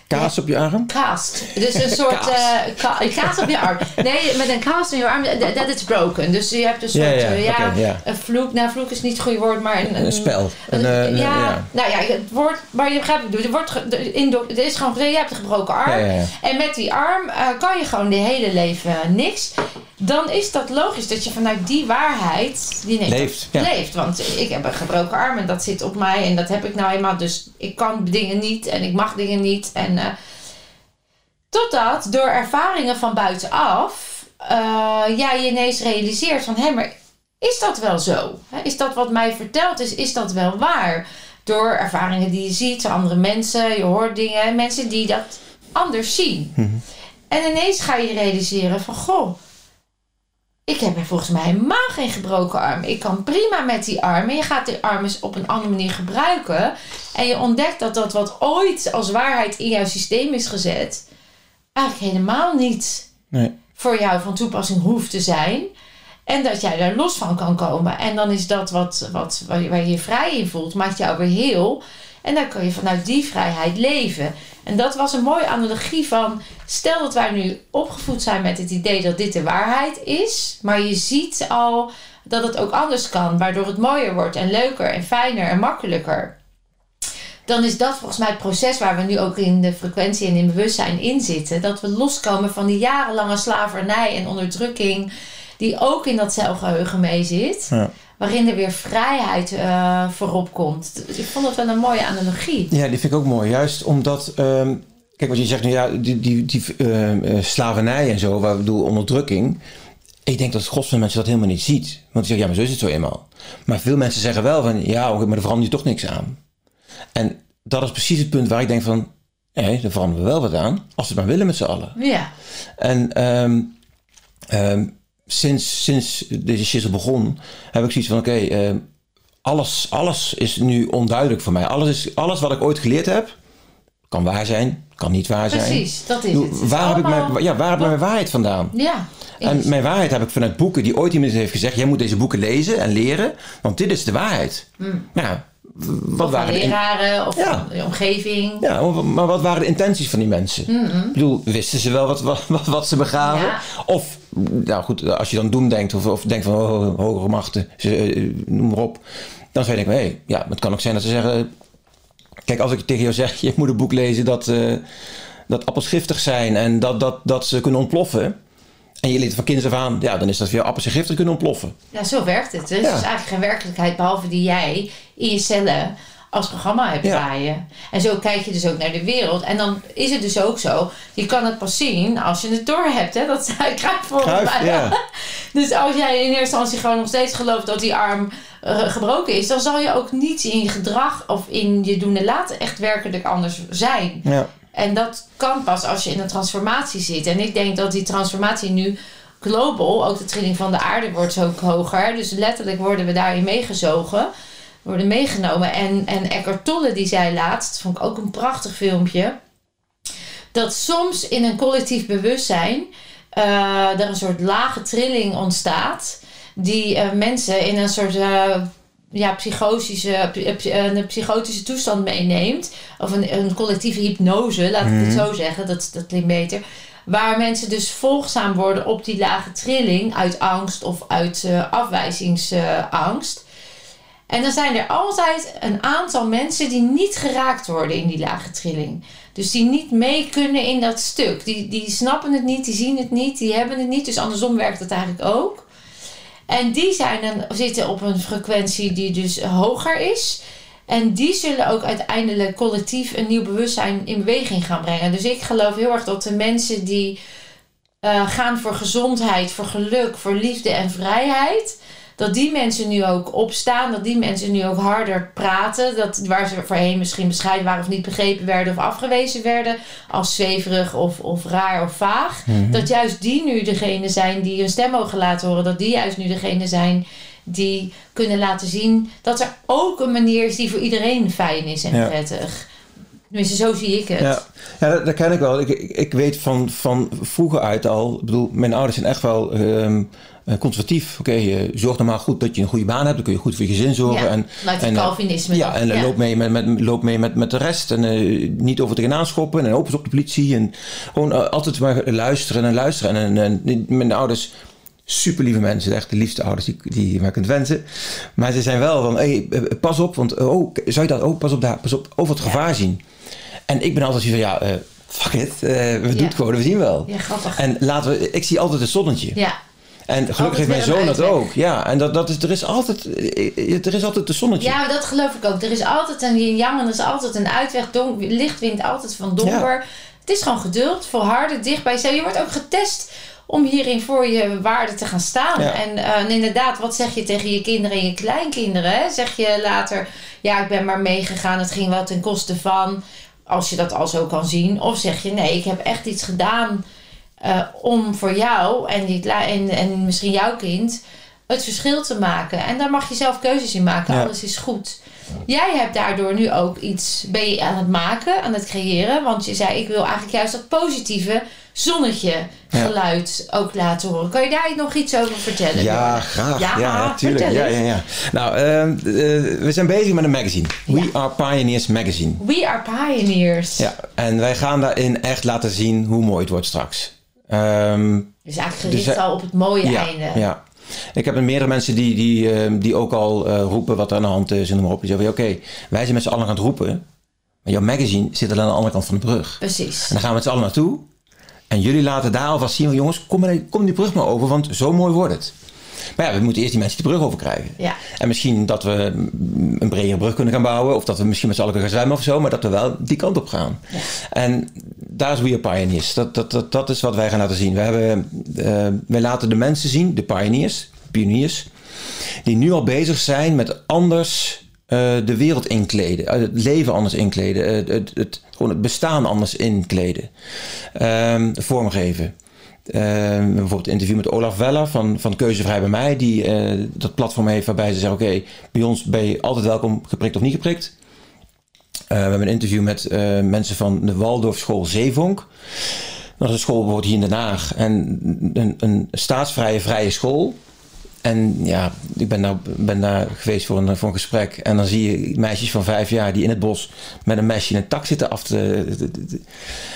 Kaas op je arm? cast. Dus een [LAUGHS] soort Kaas. eh, ka- een kaas op je arm. Nee, met een cast on your arm, that that is broken. Dus je hebt een soort, Ja, ja, eh, ja, een vloek. Nou, vloek is niet het goede woord, maar een, Een spel. Een, eh, een, ja, ja. nou ja, het woord, maar je begrijpt het, er, wordt er, in, er is gewoon gezegd, je hebt een gebroken arm. En met die arm eh, kan je gewoon de hele leven niks. Dan is dat logisch dat je vanuit die waarheid die nee, Leeft, ja. leeft. Want ik heb een gebroken arm en dat zit op mij en dat heb ik nou eenmaal. Dus ik kan dingen niet en ik mag dingen niet. En, eh, totdat door ervaringen van buitenaf eh jij je ineens realiseert van hé, maar is dat wel zo? Is dat wat mij verteld is, is dat wel waar? Door ervaringen die je ziet, andere mensen, je hoort dingen, mensen die dat anders zien. En ineens ga je realiseren van goh, ik heb volgens mij helemaal geen gebroken arm. Ik kan prima met die arm. En je gaat die arm eens op een andere manier gebruiken. En je ontdekt dat dat wat ooit als waarheid in jouw systeem is gezet, eigenlijk helemaal niet Nee. voor jou van toepassing hoeft te zijn. En dat jij daar los van kan komen. En dan is dat wat, wat, waar, je, waar je je vrij in voelt, maakt jou weer heel. En dan kun je vanuit die vrijheid leven. En dat was een mooie analogie van... Stel dat wij nu opgevoed zijn met het idee dat dit de waarheid is. Maar je ziet al dat het ook anders kan. Waardoor het mooier wordt en leuker en fijner en makkelijker. Dan is dat volgens mij het proces waar we nu ook in de frequentie en in bewustzijn in zitten. Dat we loskomen van die jarenlange slavernij en onderdrukking. Die ook in dat celgeheugen mee zit. Ja. Waarin er weer vrijheid eh, voorop komt. Ik vond dat wel een mooie analogie. Ja, die vind ik ook mooi. Juist omdat, ehm, kijk wat je zegt nu, ja, die, die, die eh, slavernij en zo, waar we bedoel onderdrukking. Ik denk dat het gros van mensen dat helemaal niet ziet. Want die zeggen, ja, maar zo is het zo eenmaal. Maar veel mensen zeggen wel van, ja, maar er verandert toch niks aan. En dat is precies het punt waar ik denk van, nee, daar veranderen we wel wat aan. Als we het maar willen met z'n allen. Ja, En ehm, sinds, sinds deze shizzle begon, heb ik zoiets van: oké, ehm, alles, alles is nu onduidelijk voor mij. Alles, is, alles wat ik ooit geleerd heb, kan waar zijn, kan niet waar zijn. precies. Dat is het. bedoel, Het is Waar heb, ik mijn, ja, waar heb ik mijn waarheid vandaan? Ja. En mijn waarheid heb ik vanuit boeken die ooit iemand heeft gezegd: jij moet deze boeken lezen en leren, want dit is de waarheid. Hmm. Nou, wat Of waren leraren of Ja. de omgeving. ja, maar- wat waren de intenties van die mensen? Ik bedoel, wisten ze wel wat, wat, wat, wat ze begaven? Ja. Of, nou goed, als je dan doem denkt of, of denkt van oh, hogere machten, ze, eh, noem maar op. Dan zou je denken, hé, hey, ja, het kan ook zijn dat ze zeggen... Kijk, als ik tegen jou zeg, [LAUGHS] je moet een boek lezen dat, eh, dat appels giftig zijn en dat, dat, dat ze kunnen ontploffen. En je leert van kinds af aan, ja, dan is dat jou appels en giftig kunnen ontploffen. Ja, zo werkt het. Er is Ja. dus eigenlijk geen werkelijkheid behalve die jij in je cellen als programma hebt draaien. En zo kijk je dus ook naar de wereld. En dan is het dus ook zo, je kan het pas zien als je het door hebt. Hè? Dat zei Cruijff volgens mij. [LAUGHS] Dus als jij in eerste instantie gewoon nog steeds gelooft dat die arm eh, gebroken is, dan zal je ook niets in je gedrag of in je doen en laten echt werkelijk anders zijn. Ja. En dat kan pas als je in een transformatie zit. En ik denk dat die transformatie nu global, ook de trilling van de aarde wordt zo ook hoger. Dus letterlijk worden we daarin meegezogen, worden meegenomen. En, en Eckhart Tolle die zei laatst, vond ik ook een prachtig filmpje, dat soms in een collectief bewustzijn eh, er een soort lage trilling ontstaat, die eh, mensen in een soort eh, ja, psychotische, psy- een psychotische toestand meeneemt. Of een, een collectieve hypnose, laat ik het zo zeggen, dat, dat klinkt beter. Waar mensen dus volgzaam worden op die lage trilling uit angst of uit afwijzingsangst. En dan zijn er altijd een aantal mensen die niet geraakt worden in die lage trilling. Dus die niet mee kunnen in dat stuk. Die, die snappen het niet, die zien het niet, die hebben het niet. Dus andersom werkt het eigenlijk ook. En die zijn dan, zitten op een frequentie die dus hoger is. En die zullen ook uiteindelijk collectief een nieuw bewustzijn in beweging gaan brengen. Dus ik geloof heel erg dat de mensen die eh, gaan voor gezondheid, voor geluk, voor liefde en vrijheid. Dat die mensen nu ook opstaan, dat die mensen nu ook harder praten. Dat waar ze voorheen misschien bescheiden waren of niet begrepen werden of afgewezen werden als zweverig of, of raar of vaag. Dat juist die nu degene zijn die hun stem mogen laten horen. Dat die juist nu degene zijn die kunnen laten zien dat er ook een manier is die voor iedereen fijn is en Ja. prettig. Tenminste, zo zie ik het. Ja, ja dat, dat ken ik wel. Ik, ik, ik weet van, van vroeger uit al. Ik bedoel, mijn ouders zijn echt wel ehm, eh, conservatief. Oké, eh, zorg dan maar goed dat je een goede baan hebt. Dan kun je goed voor je gezin zorgen. Ja, en, het en, eh, Calvinisme Ja, en Ja. loop mee met, met, loop mee met, met de rest. En eh, niet over tegenaan schoppen. En open op de politie. En gewoon eh, altijd maar luisteren en luisteren. En, en, en mijn ouders, super lieve mensen. Echt de liefste ouders die, die je maar kunt wensen. Maar ze zijn wel van, hey, eh, pas op. Want oh, zou je dat ook, pas op daar, pas op, over het gevaar zien. En ik ben altijd zo van, ja, eh, fuck it. eh, we doen het gewoon, we zien wel. Ja, grappig. En laten we, ik zie altijd het zonnetje. ja, En gelukkig heeft mijn zoon dat ook. Ja, en dat, dat is, er is altijd, eh, er is altijd een zonnetje. Ja, dat geloof ik ook. Er is altijd een yin-yang en er is altijd een uitweg. Donk, licht wint altijd van donker. Het is gewoon geduld, volharden, dicht bij jezelf. Je wordt ook getest om hierin voor je waarde te gaan staan. Ja. En, en inderdaad, wat zeg je tegen je kinderen en je kleinkinderen? Hè? Zeg je later, ja, ik ben maar meegegaan. Het ging wel ten koste van, als je dat al zo kan zien. Of zeg je, nee, ik heb echt iets gedaan eh, om voor jou en, die, en, en misschien jouw kind het verschil te maken. En daar mag je zelf keuzes in maken. Ja. Alles is goed. Jij hebt daardoor nu ook iets ben je aan het maken, aan het creëren. Want je zei, ik wil eigenlijk juist dat positieve zonnetje Ja. geluid ook laten horen. Kan je daar nog iets over vertellen? Ja, graag. Ja, Ja, tuurlijk. vertel Ja, ja, ja. Nou, ehm, eh, we zijn bezig met een magazine. We Are Pioneers Magazine. We are pioneers. Ja, en wij gaan daarin echt laten zien hoe mooi het wordt straks. Ehm, Dus eigenlijk gericht Dus, eh, al op het mooie ja, einde. ja. Ik heb meerdere mensen die, die, ehm, die ook al eh, roepen wat er aan de hand is en noem maar op. Die zeggen, oké, wij zijn met z'n allen aan het roepen. Maar jouw magazine zit er aan de andere kant van de brug. Precies. En dan gaan we met z'n allen naartoe. En jullie laten daar alvast zien, jongens, kom, kom die brug maar over, want zo mooi wordt het. Maar ja, we moeten eerst die mensen die brug over krijgen. Ja. En misschien dat we een bredere brug kunnen gaan bouwen. Of dat we misschien met z'n allen kunnen gaan zwemmen of zo. Maar dat we wel die kant op gaan. Ja. En daar is We Are Pioneers. Dat, dat, dat, dat is wat wij gaan laten zien. We hebben, wij laten de mensen zien, de pioneers, pioniers. Die nu al bezig zijn met anders eh, de wereld inkleden. eh, het leven anders inkleden. het, het, het, gewoon het bestaan anders inkleden. Ehm, vormgeven. Ehm, bijvoorbeeld een interview met Olaf Weller van, van Keuzevrij bij mij. Die eh, dat platform heeft waarbij ze zeggen... oké, bij ons ben je altijd welkom geprikt of niet geprikt. Eh, we hebben een interview met eh, mensen van de Waldorfschool Zeevonk. Dat is een school bijvoorbeeld hier in Den Haag. En een, een staatsvrije vrije school. En ja, ik ben, nou, ben daar geweest voor een, voor een gesprek. En dan zie je meisjes van vijf jaar die in het bos met een mesje in een tak zitten af te.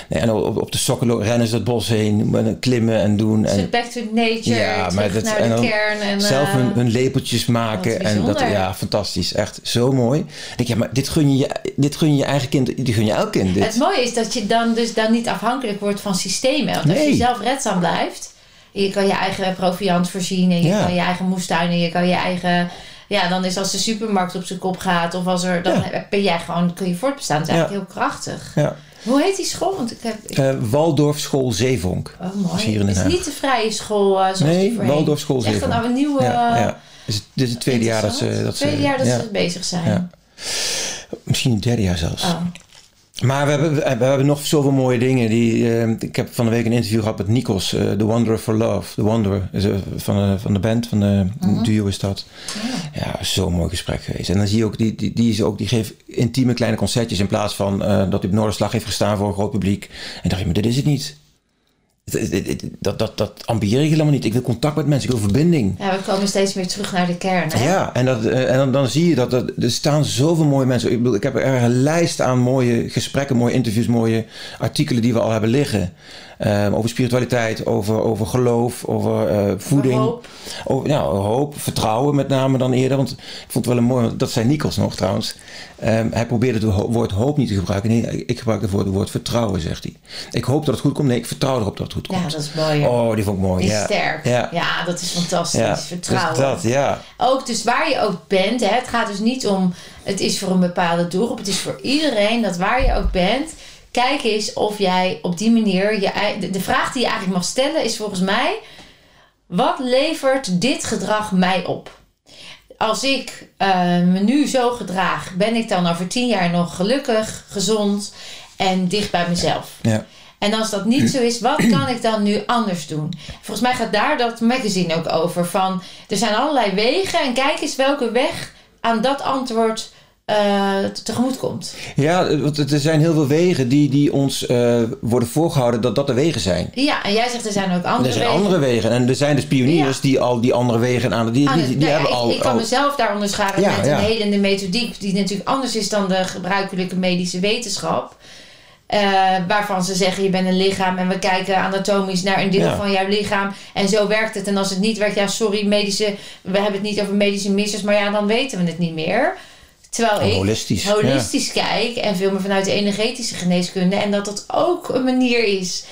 nee, en op, op de sokken rennen ze het bos heen, met klimmen en doen. En, back to nature, ja, maar dat, naar en de kern. En, zelf hun, hun, lepeltjes maken. En dat, ja, fantastisch. Echt zo mooi. Ik ja, maar dit gun je, dit gun je eigen kind, die gun je elk kind. Dit. Het mooie is dat je dan dus dan niet afhankelijk wordt van systemen. Want als je zelf redzaam blijft je kan je eigen proviant voorzien en je kan je eigen moestuin en je kan je eigen. Ja, dan is als de supermarkt op zijn kop gaat of als er. Dan ben jij gewoon. kun je voortbestaan. Dat is eigenlijk heel krachtig. Ja. Hoe heet die school? Want ik heb, ik... Uh, Waldorf School Zeevonk. Oh, mooi. Hier in het is niet de vrije school uh, zoals Nee, Waldorf School Zeevonk. Echt een nieuwe... Ja, ja. Is, dit is het tweede jaar dat ze... Dat het tweede jaar dat ze bezig zijn. Misschien het derde jaar zelfs. Oh. Maar we hebben, we hebben nog zoveel mooie dingen. Die, uh, ik heb van de week een interview gehad met Nikos, uh, The Wanderer for Love. The Wanderer is, uh, van, de, van de band, van de uh-huh. duo is dat. Ja, ja zo'n mooi gesprek geweest. En dan zie je ook, die, die, die, is ook, die geeft intieme kleine concertjes in plaats van dat hij op Noorderslag heeft gestaan voor een groot publiek. En dacht je, maar dit is het niet. Dat, dat, dat ambieer ik helemaal niet. Ik wil contact met mensen, ik wil verbinding. Ja, we komen steeds meer terug naar de kern. Hè? Ja, en, dat, en dan, dan zie je dat er, er staan zoveel mooie mensen. Ik, bedoel, ik heb er een lijst aan mooie gesprekken, mooie interviews, mooie artikelen die we al hebben liggen. Um, over spiritualiteit, over, over geloof, over uh, voeding. Hoop. Over, ja, hoop, vertrouwen met name dan eerder. Want ik vond het wel een mooi, dat zei Nikos nog trouwens. Um, hij probeerde het woord hoop niet te gebruiken. Nee, ik gebruik het woord, het woord vertrouwen, zegt hij. Ik hoop dat het goed komt. Nee, ik vertrouw erop dat het goed komt. Ja, dat is mooi. Oh, die vond ik mooi. Die ja. sterk. Ja. ja, dat is fantastisch. Ja, vertrouwen. Dus dat, ja. Ook dus waar je ook bent. Hè, het gaat dus niet om, het is voor een bepaalde doelgroep. Het is voor iedereen dat waar je ook bent kijk eens of jij op die manier. Je, de vraag die je eigenlijk mag stellen is volgens mij: wat levert dit gedrag mij op? Als ik uh, me nu zo gedraag, ben ik dan over tien jaar nog gelukkig, gezond en dicht bij mezelf? Ja. En als dat niet zo is, wat kan ik dan nu anders doen? Volgens mij gaat daar dat magazine ook over. Van er zijn allerlei wegen en kijk eens welke weg aan dat antwoord uh, tegemoet komt. Ja, want er zijn heel veel wegen die, die ons uh, worden voorgehouden dat dat de wegen zijn. Ja, en jij zegt er zijn ook andere wegen. Er zijn andere wegen. En er zijn dus pioniers die al die andere wegen aan... Die, die, die, die hebben ik, al, ik kan mezelf daar onderscheiden met een helende methodiek... die natuurlijk anders is dan de gebruikelijke medische wetenschap... Uh, waarvan ze zeggen je bent een lichaam en we kijken anatomisch naar een deel van jouw lichaam en zo werkt het. En als het niet werkt, ja sorry, medische, we hebben het niet over medische missers, maar ja, dan weten we het niet meer. Terwijl ik holistisch, holistisch kijk en veel meer vanuit de energetische geneeskunde. En dat dat ook een manier is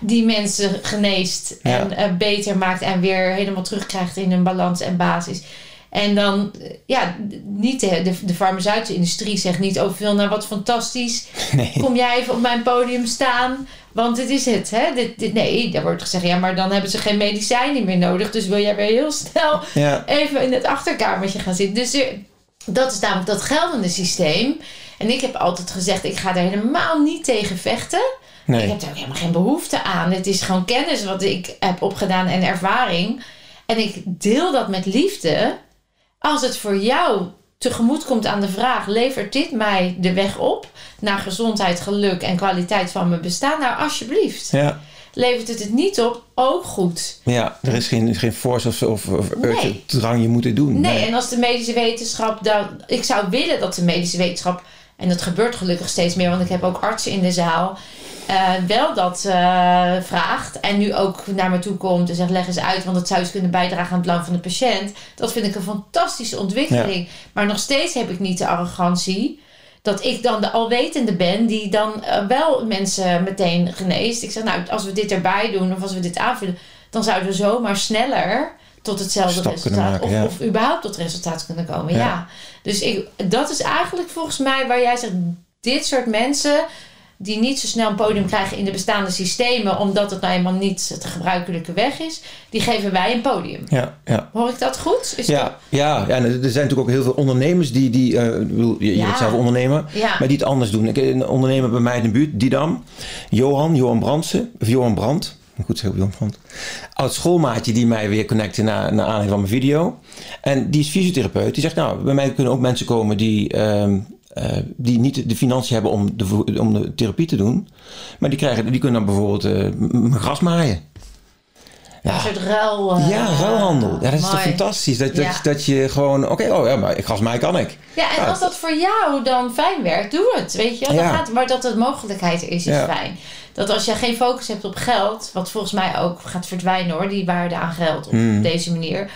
die mensen geneest en uh, beter maakt en weer helemaal terugkrijgt in een balans en basis. En dan, eh, ja, niet de, de, de farmaceutische industrie zegt niet overveel, oh, nou wat fantastisch. [LAUGHS] Nee. Kom jij even op mijn podium staan, want dit is het. Hè? Dit, dit, nee, daar wordt gezegd, ja, maar dan hebben ze geen medicijnen meer nodig. Dus wil jij weer heel snel even in het achterkamertje gaan zitten. Dus dat is namelijk dat geldende systeem. En ik heb altijd gezegd, ik ga daar helemaal niet tegen vechten. Nee. Ik heb daar ook helemaal geen behoefte aan. Het is gewoon kennis wat ik heb opgedaan en ervaring. En ik deel dat met liefde. Als het voor jou tegemoet komt aan de vraag: levert dit mij de weg op naar gezondheid, geluk en kwaliteit van mijn bestaan? Nou, alsjeblieft. Ja levert het het niet op, ook goed. Ja, er is geen, geen force of, of, of nee. drang je moet het doen. Nee. nee. en als de medische wetenschap dan... Ik zou willen dat de medische wetenschap... En dat gebeurt gelukkig steeds meer, want ik heb ook artsen in de zaal... Uh, wel dat uh, vraagt en nu ook naar me toe komt en zegt leg eens uit, want het zou eens kunnen bijdragen aan het belang van de patiënt. Dat vind ik een fantastische ontwikkeling. Maar nog steeds heb ik niet de arrogantie dat ik dan de alwetende ben die dan uh, wel mensen meteen geneest. Ik zeg, nou, als we dit erbij doen of als we dit aanvullen, dan zouden we zomaar sneller tot hetzelfde resultaat maken, of, ja. of, überhaupt tot resultaat kunnen komen. Ja. ja. Dus ik, dat is eigenlijk volgens mij waar jij zegt, dit soort mensen die niet zo snel een podium krijgen in de bestaande systemen, omdat het nou eenmaal niet de gebruikelijke weg is, die geven wij een podium. Ja, ja. Hoor ik dat goed? Is ja, ja, ja, er zijn natuurlijk ook heel veel ondernemers die, die uh, je, je bent zelf ondernemer, maar die het anders doen. Ik een ondernemer bij mij in de buurt, Didam, Johan, Johan Brandsen, of Johan Brand. Goed zo, Johan Brand. Oud schoolmaatje die mij weer connecte naar, naar aanleiding van mijn video. En die is fysiotherapeut. Die zegt, nou, bij mij kunnen ook mensen komen die... Ehm, uh, die niet de financiën hebben om de, om de therapie te doen. Maar die, krijgen, die kunnen dan bijvoorbeeld uh, gras maaien. Een soort ruil... eh, ja, ruilhandel. Ja, dat is toch fantastisch. Dat, dat, Ja. dat je gewoon, oké, oh ja, maar volgens mij kan ik. Ja, en Ja, als dat voor jou dan fijn werkt, doe het. Weet je, Ja. gaat, maar dat de mogelijkheid is, is Ja. fijn. Dat als je geen focus hebt op geld, wat volgens mij ook gaat verdwijnen hoor, die waarde aan geld op Hmm. deze manier.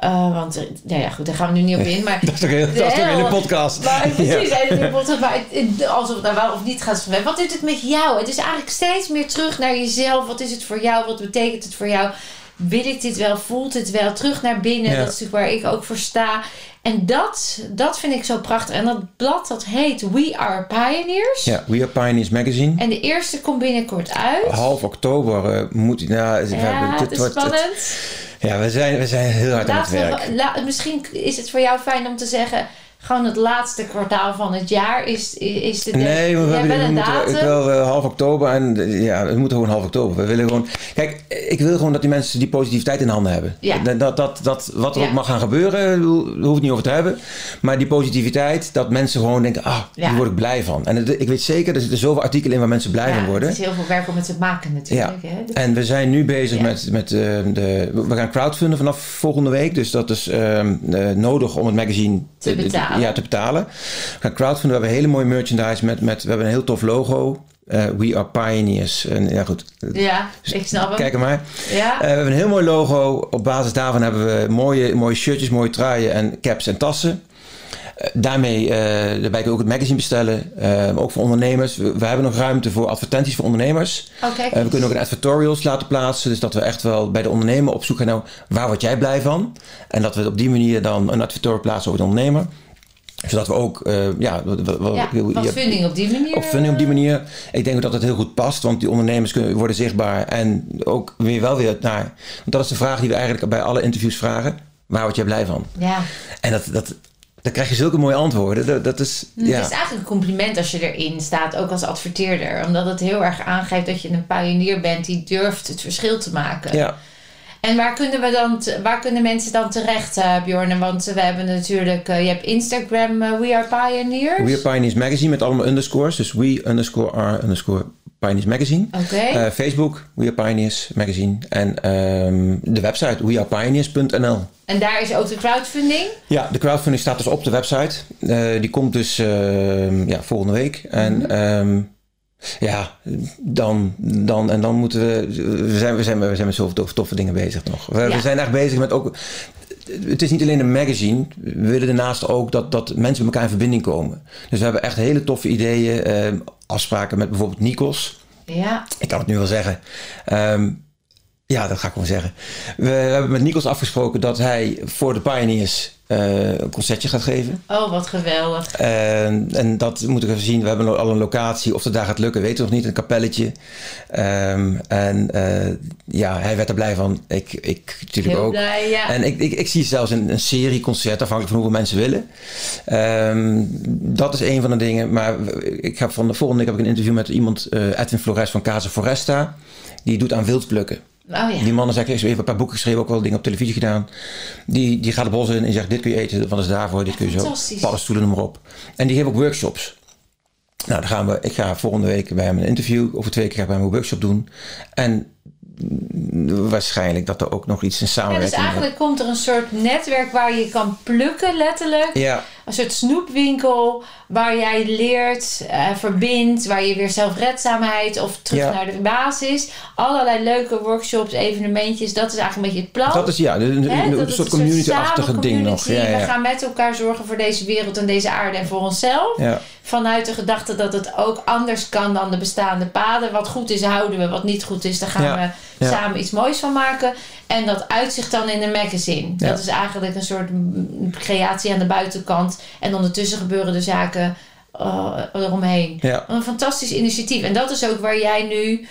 Eh, want, nou ja, goed, daar gaan we nu niet op in. Maar [LAUGHS] Dat is toch, heel, dat de podcast. Maar [LAUGHS] precies, Ja. en bijvoorbeeld, maar het- het- alsof het nou wel of niet gaat. Wat doet het met jou? Het is eigenlijk steeds meer terug naar jezelf. Wat is het voor jou? Wat betekent het voor jou? Wil ik dit wel? Voelt het wel? Terug naar binnen. Ja. Dat is natuurlijk waar ik ook voor sta. En dat, dat vind ik zo prachtig. En dat blad dat heet We Are Pioneers. Ja, We Are Pioneers Magazine. En de eerste komt binnenkort uit. Half oktober eh, moet... Nou, ja, het dit is wordt- het- spannend. Ja, we zijn, we zijn heel hard aan het werk. we, la- misschien is het voor jou fijn om te zeggen... gewoon het laatste kwartaal van het jaar is, is de... Nee, we hebben we moeten datum. het wel eh, half oktober en eh, ja, het moet gewoon half oktober. We willen gewoon, kijk, ik wil gewoon dat die mensen die positiviteit in handen hebben. Ja. Dat, dat, dat, wat er Ja. ook mag gaan gebeuren, ik daar hoef ik het niet over te hebben. Maar die positiviteit, dat mensen gewoon denken, ah, Ja. hier word ik blij van. En het- ik weet zeker, er zitten zoveel artikelen in waar mensen blij van worden. Het is heel veel werk om het te maken natuurlijk. Hè? En we zijn nu bezig met, met eh, de. We gaan crowdfunden vanaf volgende week. Dus dat is ehm, eh, nodig om het magazine Te betalen. Ja, te betalen. We gaan crowdfunden. We hebben hele mooie merchandise met. met we hebben een heel tof logo. Eh, We are pioneers. En ja, goed. Ja, ik snap hem. Kijk maar. Ja. Eh, we hebben een heel mooi logo. Op basis daarvan hebben we mooie, mooie shirtjes, mooie truien en caps en tassen. Eh, daarmee daarbij kun je ook het magazine bestellen. Ook voor ondernemers. We, we hebben nog ruimte voor advertenties voor ondernemers. Oké. Eh, we kunnen ook een advertorials laten plaatsen. Dus dat we echt wel bij de ondernemer op zoek gaan naar waar word jij blij van. En dat we op die manier dan een advertorial plaatsen over de ondernemer. Zodat we ook, eh, ja, ja, wat funding op die manier. op funding op die manier. Ik denk dat het heel goed past, want die ondernemers kunnen, worden zichtbaar. En ook weer wel weer naar. Want dat is de vraag die we eigenlijk bij alle interviews vragen. Waar word jij blij van? Ja. En dat, dat, dan krijg je zulke mooie antwoorden. Dat, dat is. Ja. Het is eigenlijk een compliment als je erin staat, ook als adverteerder. Omdat het heel erg aangeeft dat je een pionier bent die durft het verschil te maken. ja. En waar kunnen, we dan waar kunnen mensen dan terecht, eh Bjorn? Want we hebben natuurlijk, eh, je hebt Instagram, eh, We Are Pioneers. We Are Pioneers Magazine met allemaal underscores. Dus we underscore are underscore Pioneers Magazine. Oké. Facebook, We Are Pioneers Magazine. En ehm, de website wearepioneers.nl. en daar is ook de crowdfunding. Ja, de crowdfunding staat dus op de website. Die komt dus ehm, ja, volgende week. En ehm, ja, dan, dan, en dan moeten we... We zijn, we zijn, we zijn met zoveel toffe, toffe dingen bezig nog. We, zijn echt bezig met ook... Het is niet alleen een magazine. We willen daarnaast ook dat, dat mensen met elkaar in verbinding komen. Dus we hebben echt hele toffe ideeën. ehm, afspraken met bijvoorbeeld Nikos. Ja. Ik kan het nu wel zeggen. Ehm, ja, dat ga ik gewoon zeggen. We hebben met Nikos afgesproken dat hij voor de Pioneers eh, een concertje gaat geven. Oh, wat geweldig. En, en dat moeten we even zien. We hebben al een locatie. Of dat daar gaat lukken, weten we nog niet. Een kapelletje. Ehm, en eh, ja, hij werd er blij van. Ik, ik natuurlijk Heel ook. blij, ja. En ik, ik, ik zie zelfs een, een serie concert, afhankelijk van hoeveel mensen willen. Ehm, dat is een van de dingen. Maar ik heb van de volgende week heb ik een interview met iemand, eh, Edwin Flores van Casa Foresta. Die doet aan wildplukken. Oh ja. Die man is eigenlijk heeft een paar boeken geschreven, ook wel dingen op televisie gedaan. Die, die gaat de bos in en zegt: Dit kun je eten, wat is daarvoor, dit kun je zo. Paddenstoelen, noem maar op. En die geeft ook workshops. Nou, dan gaan we, ik ga volgende week bij hem een interview. Over twee weken ga ik bij hem een workshop doen. En waarschijnlijk dat er ook nog iets in Ja, dus samenwerking eigenlijk komt er een soort netwerk waar je kan plukken, letterlijk. Ja, Een soort snoepwinkel waar jij leert, eh, verbindt, waar je weer zelfredzaamheid of terug Ja. naar de basis. Allerlei leuke workshops, evenementjes. Dat is eigenlijk een beetje het plan. dat is ja, een, soort community-achtige ding nog. community, Ja, We ja. gaan met elkaar zorgen voor deze wereld en deze aarde en voor onszelf. ja. Vanuit de gedachte dat het ook anders kan dan de bestaande paden. Wat goed is, houden we. Wat niet goed is, daar gaan Ja, we ja. samen iets moois van maken. En dat uitzicht dan in een magazine. Ja. Dat is eigenlijk een soort creatie aan de buitenkant. En ondertussen gebeuren de zaken eh, eromheen. Ja. Een fantastisch initiatief. En dat is ook waar jij nu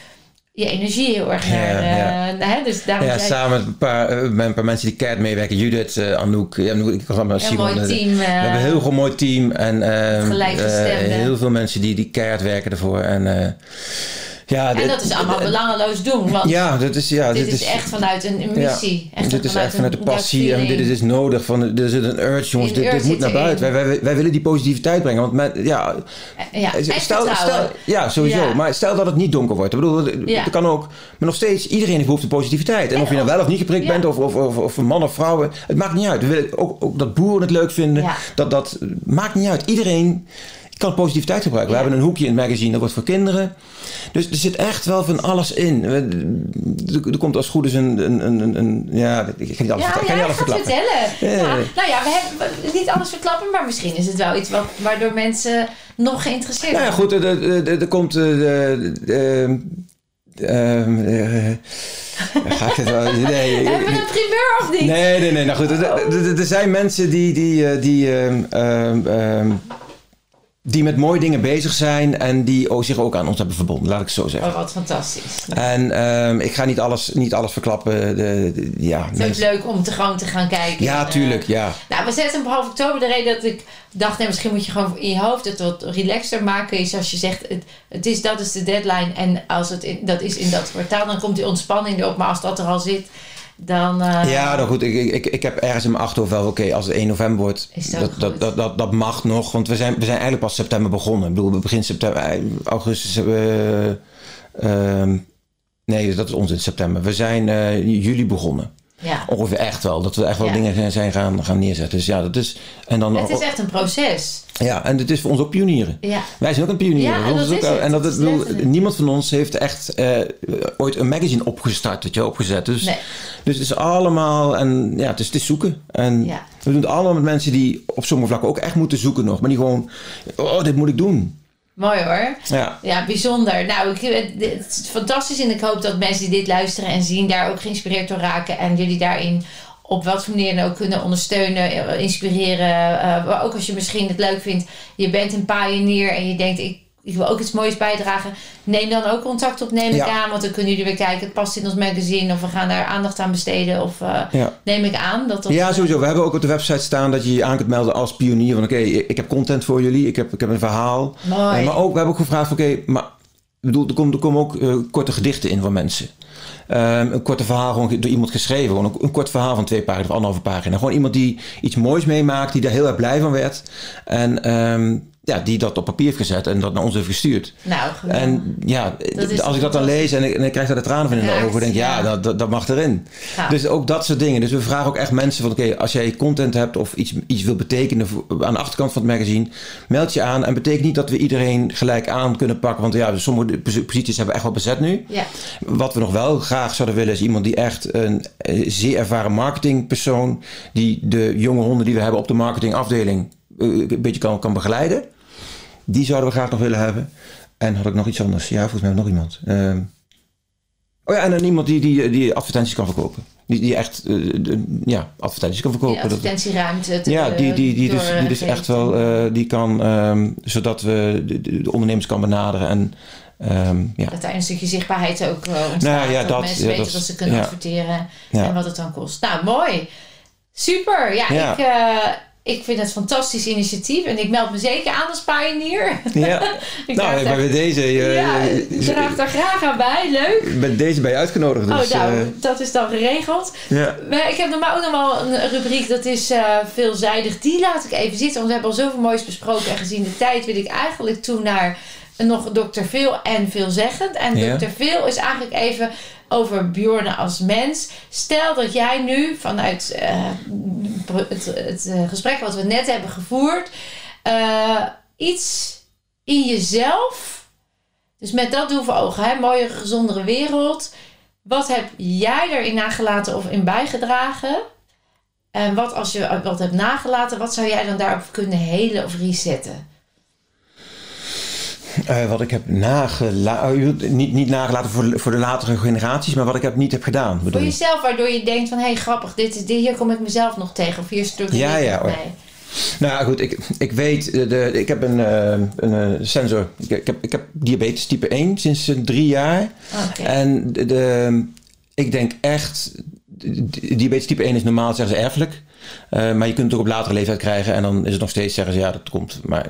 je energie heel erg naar... eh, ja. naar- hè? Dus daarom Ja, jij- samen met een paar, eh, met een paar mensen die keihard meewerken. Judith, eh, Anouk, ja, ik was allemaal Simon. mooi eh, team. We eh, hebben een heel goed mooi team en ehm, eh, heel veel mensen die, die keihard werken ervoor. En eh, Ja, en dit- dat is allemaal belangeloos doen. Want Ja, dat is, ja, dit, is echt vanuit een, een missie. Ja, dit is echt vanuit de een passie en dit is nodig. Van, er zit een urge, jongens, dit, dit moet naar buiten. Wij, wij, wij willen die positiviteit brengen. Want met, ja, Ja, stel, stel, ja, sowieso. Ja. Maar stel dat het niet donker wordt. Ik bedoel, dat Ja. kan ook. Maar nog steeds, iedereen heeft behoefte aan positiviteit. En En of je nou wel of niet geprikt bent, of, of, of, man of vrouw, het maakt niet uit. We willen ook, ook dat boeren het leuk vinden. Dat, dat maakt niet uit. Iedereen kan positiviteit gebruiken. We hebben een hoekje in het magazine, dat wordt voor kinderen. Dus er zit echt wel van alles in. Er, komt als het goed is een, een, een, een- ja, ik ga niet alles, Ja, ga ja, niet alles verklappen. vertellen. Ja, nou ja, we hebben niet alles verklappen, maar misschien is het wel iets wat, waardoor mensen nog geïnteresseerd Nou ja, goed, er, er, komt. eh, de- de- ehm, eh, ga ik het wel. Nee, [LAUGHS] Hebben we een primeur of niet? nee, nee, nee. Nou goed, er, zijn mensen die. die, eh, die ehm, ehm, ehm, die met mooie dingen bezig zijn en die zich ook aan ons hebben verbonden, laat ik het zo zeggen. Oh, wat fantastisch. En ehm, ik ga niet alles, niet alles verklappen. De, de- ja, Het is ook mensen- leuk om te gewoon te gaan kijken. ja, Eh, tuurlijk, ja. Nou, we zetten op half oktober. De reden dat ik dacht, nee, misschien moet je gewoon in je hoofd het wat relaxter maken. Is als je zegt, het, het is, dat is de deadline. En als het in, dat is in dat kwartaal, dan komt die ontspanning erop. Maar als dat er al zit, dan... eh, Ja, nou goed, ik, ik, ik heb ergens in mijn achterhoofd wel, oké, als het 1 november wordt, dat dat, dat, dat, dat, dat mag nog. Want we zijn, we zijn eigenlijk pas september begonnen. Ik bedoel, begin september, eh, augustus, eh, ehm, nee, dat is onzin, september. We zijn juli begonnen. Ja. Ongeveer echt wel, dat we echt wel Ja. dingen zijn gaan, gaan neerzetten. Dus ja, dat is... En dan, Het is echt een proces. Ja, en het is voor ons ook pionieren. Ja. Wij zijn ook een pionier. Ja, en dat ook-. En dat, bedoel, niemand van ons heeft echt eh, ooit een magazine opgestart, dat je opgezet. Dus, Nee. dus het is allemaal, en ja, het is, het is zoeken. En we doen het allemaal met mensen die op sommige vlakken ook echt moeten zoeken nog. Maar die gewoon, oh, dit moet ik doen. Mooi hoor. Ja, Ja, bijzonder. Nou, ik, het het is fantastisch en ik hoop dat mensen die dit luisteren en zien daar ook geïnspireerd door raken en jullie daarin op wat voor manier dan ook kunnen ondersteunen, eh, inspireren. Eh, ook als je misschien het leuk vindt, je bent een pionier en je denkt ik, ik wil ook iets moois bijdragen. Neem dan ook contact op, neem ik Ja. aan, want dan kunnen jullie weer kijken, het past in ons magazine of we gaan daar aandacht aan besteden of eh, ja. neem ik aan dat dat... ja, sowieso. We hebben ook op de website staan dat je je aan kunt melden als pionier. Van oké, ik heb content voor jullie, ik heb, ik heb een verhaal. Mooi. Eh, maar ook, we hebben ook gevraagd van oké, maar ik bedoel, er komen, er komen ook eh, korte gedichten in van mensen. Ehm, een korte verhaal gewoon door iemand geschreven. Gewoon een, een kort verhaal van twee pagina's of anderhalve pagina. Gewoon iemand die iets moois meemaakt, die daar heel erg blij van werd. En ehm, ja, die dat op papier heeft gezet en dat naar ons heeft gestuurd. Nou, geweldig. En ja, als ik dat dan lees en ik, en ik krijg daar de tranen van in de Raakt, ogen, denk ik, ja, ja. dat, dat, dat mag erin. Dus ook dat soort dingen. Dus we vragen ook echt mensen van, oké, als jij content hebt of iets, iets wil betekenen aan de achterkant van het magazine, meld je aan. En betekent niet dat we iedereen gelijk aan kunnen pakken, want ja, sommige posities hebben we echt wel bezet nu. ja. Wat we nog wel graag zouden willen is iemand die echt een eh, zeer ervaren marketingpersoon, die de jonge honden die we hebben op de marketingafdeling een beetje kan, kan begeleiden. Die zouden we graag nog willen hebben. En had ik nog iets anders? Ja, volgens mij nog iemand. Ehm, oh ja, en dan iemand die, die, die advertenties kan verkopen. Die, die echt eh, de- ja, advertenties kan Die verkopen. Dat- advertentieruimte. te- ja, die, die, die, dus, die dus echt wel, eh, die kan, ehm, zodat we de, de- de ondernemers kan benaderen en ehm, ja. Dat daar een stukje zichtbaarheid ook ontstaat. Nou ja, dat, dat- mensen ja, weten dat- dat ze kunnen adverteren en wat het dan kost. Nou, mooi. Super. Ja, Ja. Ik, eh, ik vind het een fantastisch initiatief. En ik meld me zeker aan als pionier. ja. ik [LAUGHS] nou, ik ben bij deze, eh, ja, eh, ik draag daar graag aan bij. Leuk. ben deze bij je uitgenodigd. Dus, oh, nou, eh, dat is dan geregeld. ja. Maar ik heb normaal ook nog wel een rubriek, dat is eh, veelzijdig. Die laat ik even zitten, want we hebben al zoveel moois besproken. En gezien de tijd wil ik eigenlijk toe naar nog Dr. Veel en veelzeggend. En Ja. Dr. Veel is eigenlijk even over Bjorn als mens. Stel dat jij nu vanuit eh, het, eh, gesprek wat we net hebben gevoerd... eh, iets in jezelf... Dus met dat doel voor ogen, hè, mooie, gezondere wereld... Wat heb jij erin nagelaten of in bijgedragen? En wat als je wat hebt nagelaten, wat zou jij dan daarop kunnen helen of resetten? Eh, wat ik heb nagelaten, niet, niet nagelaten voor, voor de latere generaties, maar wat ik heb, niet heb gedaan. Voor Bedoel je? jezelf, waardoor je denkt van hé, hey, grappig, dit, is- dit, hier kom ik mezelf nog tegen. Of hier struggel Ja, ja. Nou goed, ik, ik weet, de, de- ik heb een, eh, een eh, sensor. Ik, ik, heb, ik heb diabetes type 1 sinds eh, drie jaar. En de, de- ik denk echt, di- diabetes type 1 is normaal, zeggen ze, erfelijk. Eh, maar je kunt het ook op latere leeftijd krijgen. En dan is het nog steeds, zeggen ze, ja, dat komt. Maar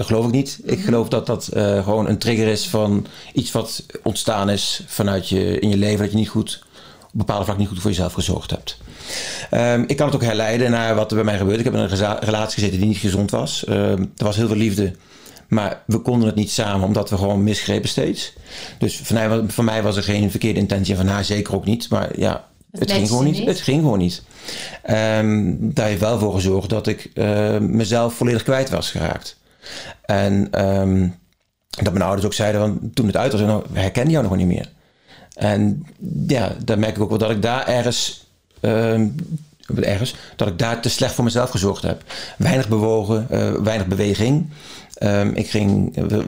Dat geloof ik niet. Ik geloof dat dat eh, gewoon een trigger is van iets wat ontstaan is vanuit je in je leven. Dat je niet goed, op bepaalde vlak niet goed voor jezelf gezorgd hebt. Ehm, ik kan het ook herleiden naar wat er bij mij gebeurde. Ik heb in een relatie gezeten die niet gezond was. Ehm, er was heel veel liefde. Maar we konden het niet samen, omdat we gewoon misgrepen steeds. Dus van mij, wa- van mij was er geen verkeerde intentie en van haar zeker ook niet. Maar ja, Het het, ging gewoon niet. niet? Het ging gewoon niet. Ehm, daar heeft wel voor gezorgd dat ik mezelf volledig kwijt was geraakt. En ehm, dat mijn ouders ook zeiden, van, toen het uit was, nou, herkennen jou nog niet meer. En ja, daar merk ik ook wel dat ik daar ergens, ehm, ergens dat ik daar te slecht voor mezelf gezorgd heb. Weinig bewogen, eh, weinig beweging. Ehm, ik ging, eh,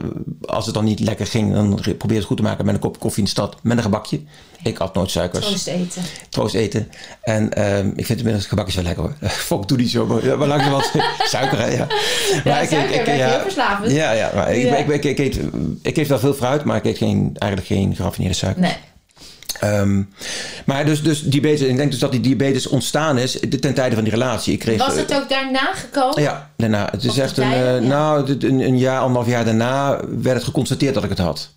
als het dan niet lekker ging, dan probeerde ik het goed te maken met een kop koffie in de stad met een gebakje. Ik at nooit suikers Troost eten. troost eten. En ehm, ik vind inmiddels gebakjes wel lekker hoor. [LAUGHS] Fok, doe niet zo. Maar, ja, maar langzamerhand [LAUGHS] suiker, hè, ja. Ja, suiker werkt heel verslavend. Ja, ja. Maar ik, Ja. Ik, ik, ik, eet, ik eet wel veel fruit, maar ik eet geen, eigenlijk geen geraffineerde suiker. Nee. Ehm, maar dus, dus diabetes, ik denk dus dat die diabetes ontstaan is ten tijde van die relatie. Ik kreeg, Was eh, het ook daarna gekomen? ja, daarna. Het is echt een, tijden, eh, ja. nou, een, een jaar, anderhalf jaar daarna werd het geconstateerd dat ik het had.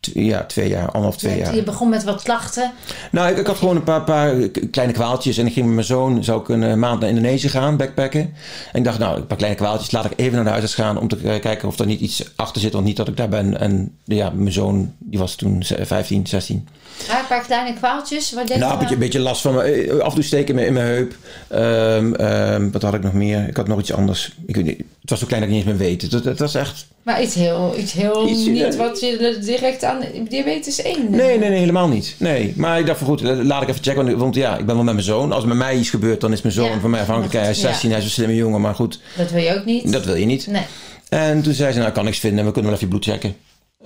Ja, twee jaar, anderhalf, twee Je- jaar. Je begon met wat klachten. Nou, ik, ik had gewoon een paar, paar kleine kwaaltjes. En ik ging met mijn zoon, zou ik een eh, maand naar Indonesië gaan, backpacken. En ik dacht, nou, een paar kleine kwaaltjes, laat ik even naar de huisarts gaan om te kijken of er niet iets achter zit. Want niet dat ik daar ben. En ja, mijn zoon, die was toen ze- 15, 16. Ja, een paar kleine kwaaltjes. Wat deed Nou, je een beetje, een beetje last van me. eh, Af en toe steken in mijn, heup. Ehm, ehm, wat had ik nog meer? Ik had nog iets anders. Ik weet niet, het was zo klein dat ik niet eens meer weet. Het, het, het was echt... Maar iets heel, iets heel Iets, niet eh, wat je direct aan diabetes 1... Nee, nee, nee, helemaal niet. Nee, maar ik dacht van goed, laat ik even checken. Want, want ja, ik ben wel met mijn zoon. Als er met mij iets gebeurt, dan is mijn zoon Ja, van mij afhankelijk. Hij is 16, hij is een slimme jongen, maar goed, Dat wil je ook niet. dat wil je niet. Nee. En toen zei ze, nou, ik kan niks vinden, we kunnen wel even je bloed checken.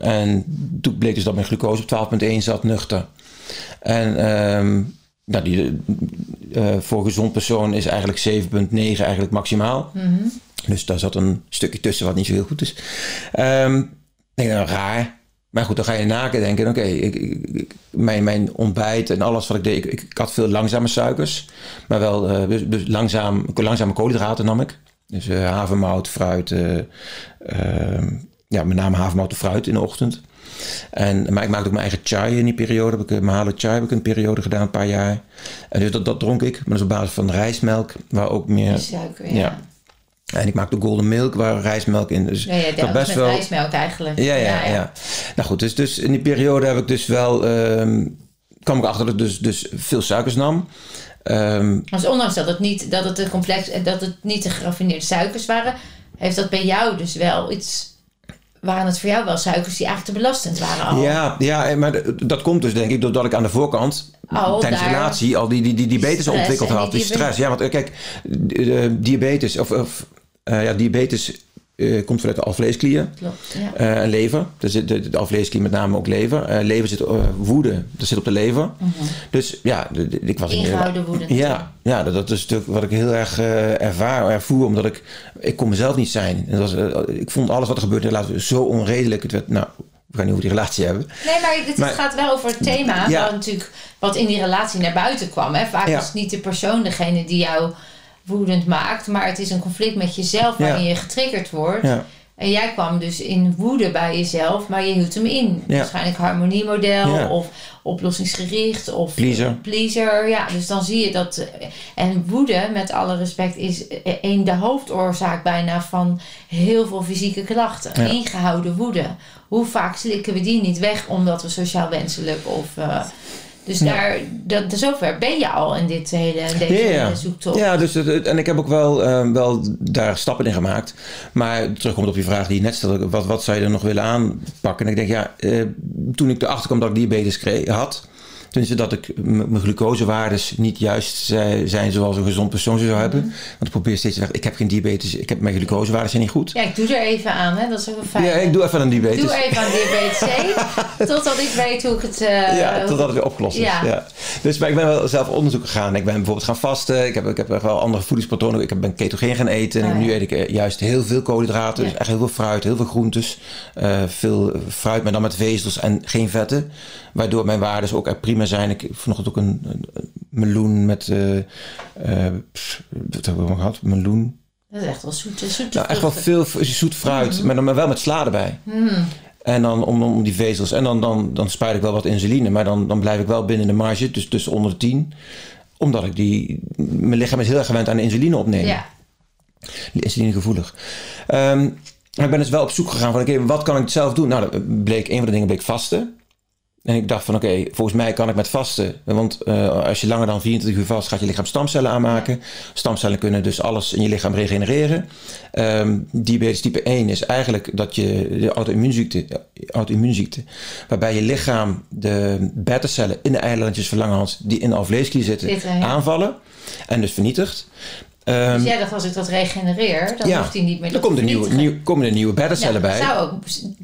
En toen bleek dus dat mijn glucose op 12,1 zat, nuchter. En ehm, nou, die, eh, voor een gezond persoon is eigenlijk 7,9 eigenlijk maximaal. Mhm. Dus daar zat een stukje tussen wat niet zo heel goed is. Ehm, ik denk, nou, raar. Maar goed, dan ga je nadenken. Oké, mijn, mijn ontbijt en alles wat ik deed. Ik, ik had veel langzame suikers. Maar wel eh, dus, dus langzaam, langzame koolhydraten nam ik. Dus eh, havermout, fruit. eh, ehm, ja, met name havermout fruit in de ochtend. En, maar ik maakte ook mijn eigen chai in die periode. Heb ik, eh, Mahalo chai heb ik een periode gedaan, een paar jaar. En dus dat, dat dronk ik. Maar dat is op basis van rijstmelk. Waar ook meer... Suiker, ja. Ja. En ik maakte golden milk waar rijstmelk in. Dus Ja, ja, dat dat best met wel. rijstmelk eigenlijk. Ja, ja, ja, Nou goed, dus, dus in die periode heb ik dus wel. ehm, kwam ik achter dat ik dus, dus veel suikers nam. Dus ondanks dat het niet, dat het, een complex, dat het niet de geraffineerde suikers waren, heeft dat bij jou dus wel iets. Waren het voor jou wel suikers die eigenlijk te belastend waren al? ja, ja, maar dat komt dus denk ik doordat ik aan de voorkant. Al tijdens de relatie al die, die, die diabetes ontwikkeld had. die Die stress. Ja, want eh, kijk, eh, diabetes, of, of eh, ja, diabetes eh, komt vanuit de alvleesklier. Klopt, ja. Eh, en lever. Er zit de, de alvleesklier met name ook lever. Eh, lever zit, woede, dat zit op de lever. Dus ja, de- de- ik was in Ingehouden woede. Ja, ja dat, dat is natuurlijk wat ik heel erg ervaar, ervoer, omdat ik, ik kon mezelf niet zijn. En dat was, ik vond alles wat er gebeurde we zo onredelijk. Het werd, nou, we gaan niet over die relatie hebben. Nee, maar dit Maar- gaat wel over het thema. Ja. Wat natuurlijk wat in die relatie naar buiten kwam. Hè? Vaak Ja. is het niet de persoon degene die jou woedend maakt. Maar het is een conflict met jezelf waarin Ja. je getriggerd wordt. Ja, En jij kwam dus in woede bij jezelf, maar je hield hem in. Ja. Waarschijnlijk harmoniemodel Ja. of oplossingsgericht of Pleaser. pleaser. Ja, dus dan zie je dat. eh, En woede, met alle respect, is eh, een de hoofdoorzaak bijna van heel veel fysieke klachten. Ja. Ingehouden woede. Hoe vaak slikken we die niet weg omdat we sociaal wenselijk of. eh, dus Ja. daar, dat, zover ben je al in dit hele, in deze Ja, zoektocht. ja dus het- en ik heb ook wel, eh, wel daar stappen in gemaakt. Maar terugkomt op je vraag die je net stelde, wat, wat zou je er nog willen aanpakken? En ik denk, ja, eh, toen ik erachter kwam dat ik diabetes kreeg, had, het dat ik mijn glucosewaardes niet juist zi- zijn zoals een gezond persoon ze zou hebben. Mhm. Want ik probeer steeds te zeggen, ik heb geen diabetes, ik heb, mijn glucosewaardes zijn niet goed. Ja, ik doe er even aan, hè? dat is ook een fijn. Ja, ik doe even een diabetes. Doe even aan diabetes C, [LAUGHS] totdat ik weet hoe ik het... eh, ja, totdat het weer opgelost is. Ja. Ja. Dus maar ik ben wel zelf onderzoek gegaan. Ik ben bijvoorbeeld gaan vasten. Ik heb, ik heb wel andere voedingspatronen. Ik heb- ben ketogeen gaan eten. En nu eet ik eh, juist heel veel koolhydraten. Ja. Dus echt heel veel fruit, heel veel groentes. eh, veel fruit, maar dan met vezels en geen vetten. Waardoor mijn waarden ook echt prima zijn. Ik heb vanochtend ook een, een- een meloen met... pff, wat hebben we gehad? Meloen. Dat is echt wel zoete, zoete Nou, echt wel veel zoet fruit, Mhm. maar dan maar wel met sla erbij. En dan om, om die vezels. En dan, dan, dan spuit ik wel wat insuline, maar dan, dan blijf ik wel binnen de marge, dus, dus onder de 10. Omdat ik die. Mijn lichaam is heel erg gewend aan insuline opnemen. Ja, Insulinegevoelig. Ehm maar ik ben dus wel op zoek gegaan van oké, wat kan ik zelf doen? Nou, bleek, een van de dingen bleek vasten. En ik dacht van oké, volgens mij kan ik met vasten. Want eh, als je langer dan 24 uur vast, gaat je lichaam stamcellen aanmaken. Stamcellen kunnen dus alles in je lichaam regenereren. Ehm diabetes type 1 is eigenlijk dat je de auto-immuunziekte, auto-immuunziekte, waarbij je lichaam de beta-cellen in de eilandjes van Langerhans die in de alvleesklier zitten, Zitten, ja. aanvallen en dus vernietigt. Ehm, dus jij dacht als ik dat regenereer, dan ja, hoeft hij niet meer dan te komt er nieuwe, nieuw, komen er nieuwe beta-cellen Ja, bij. zou ook,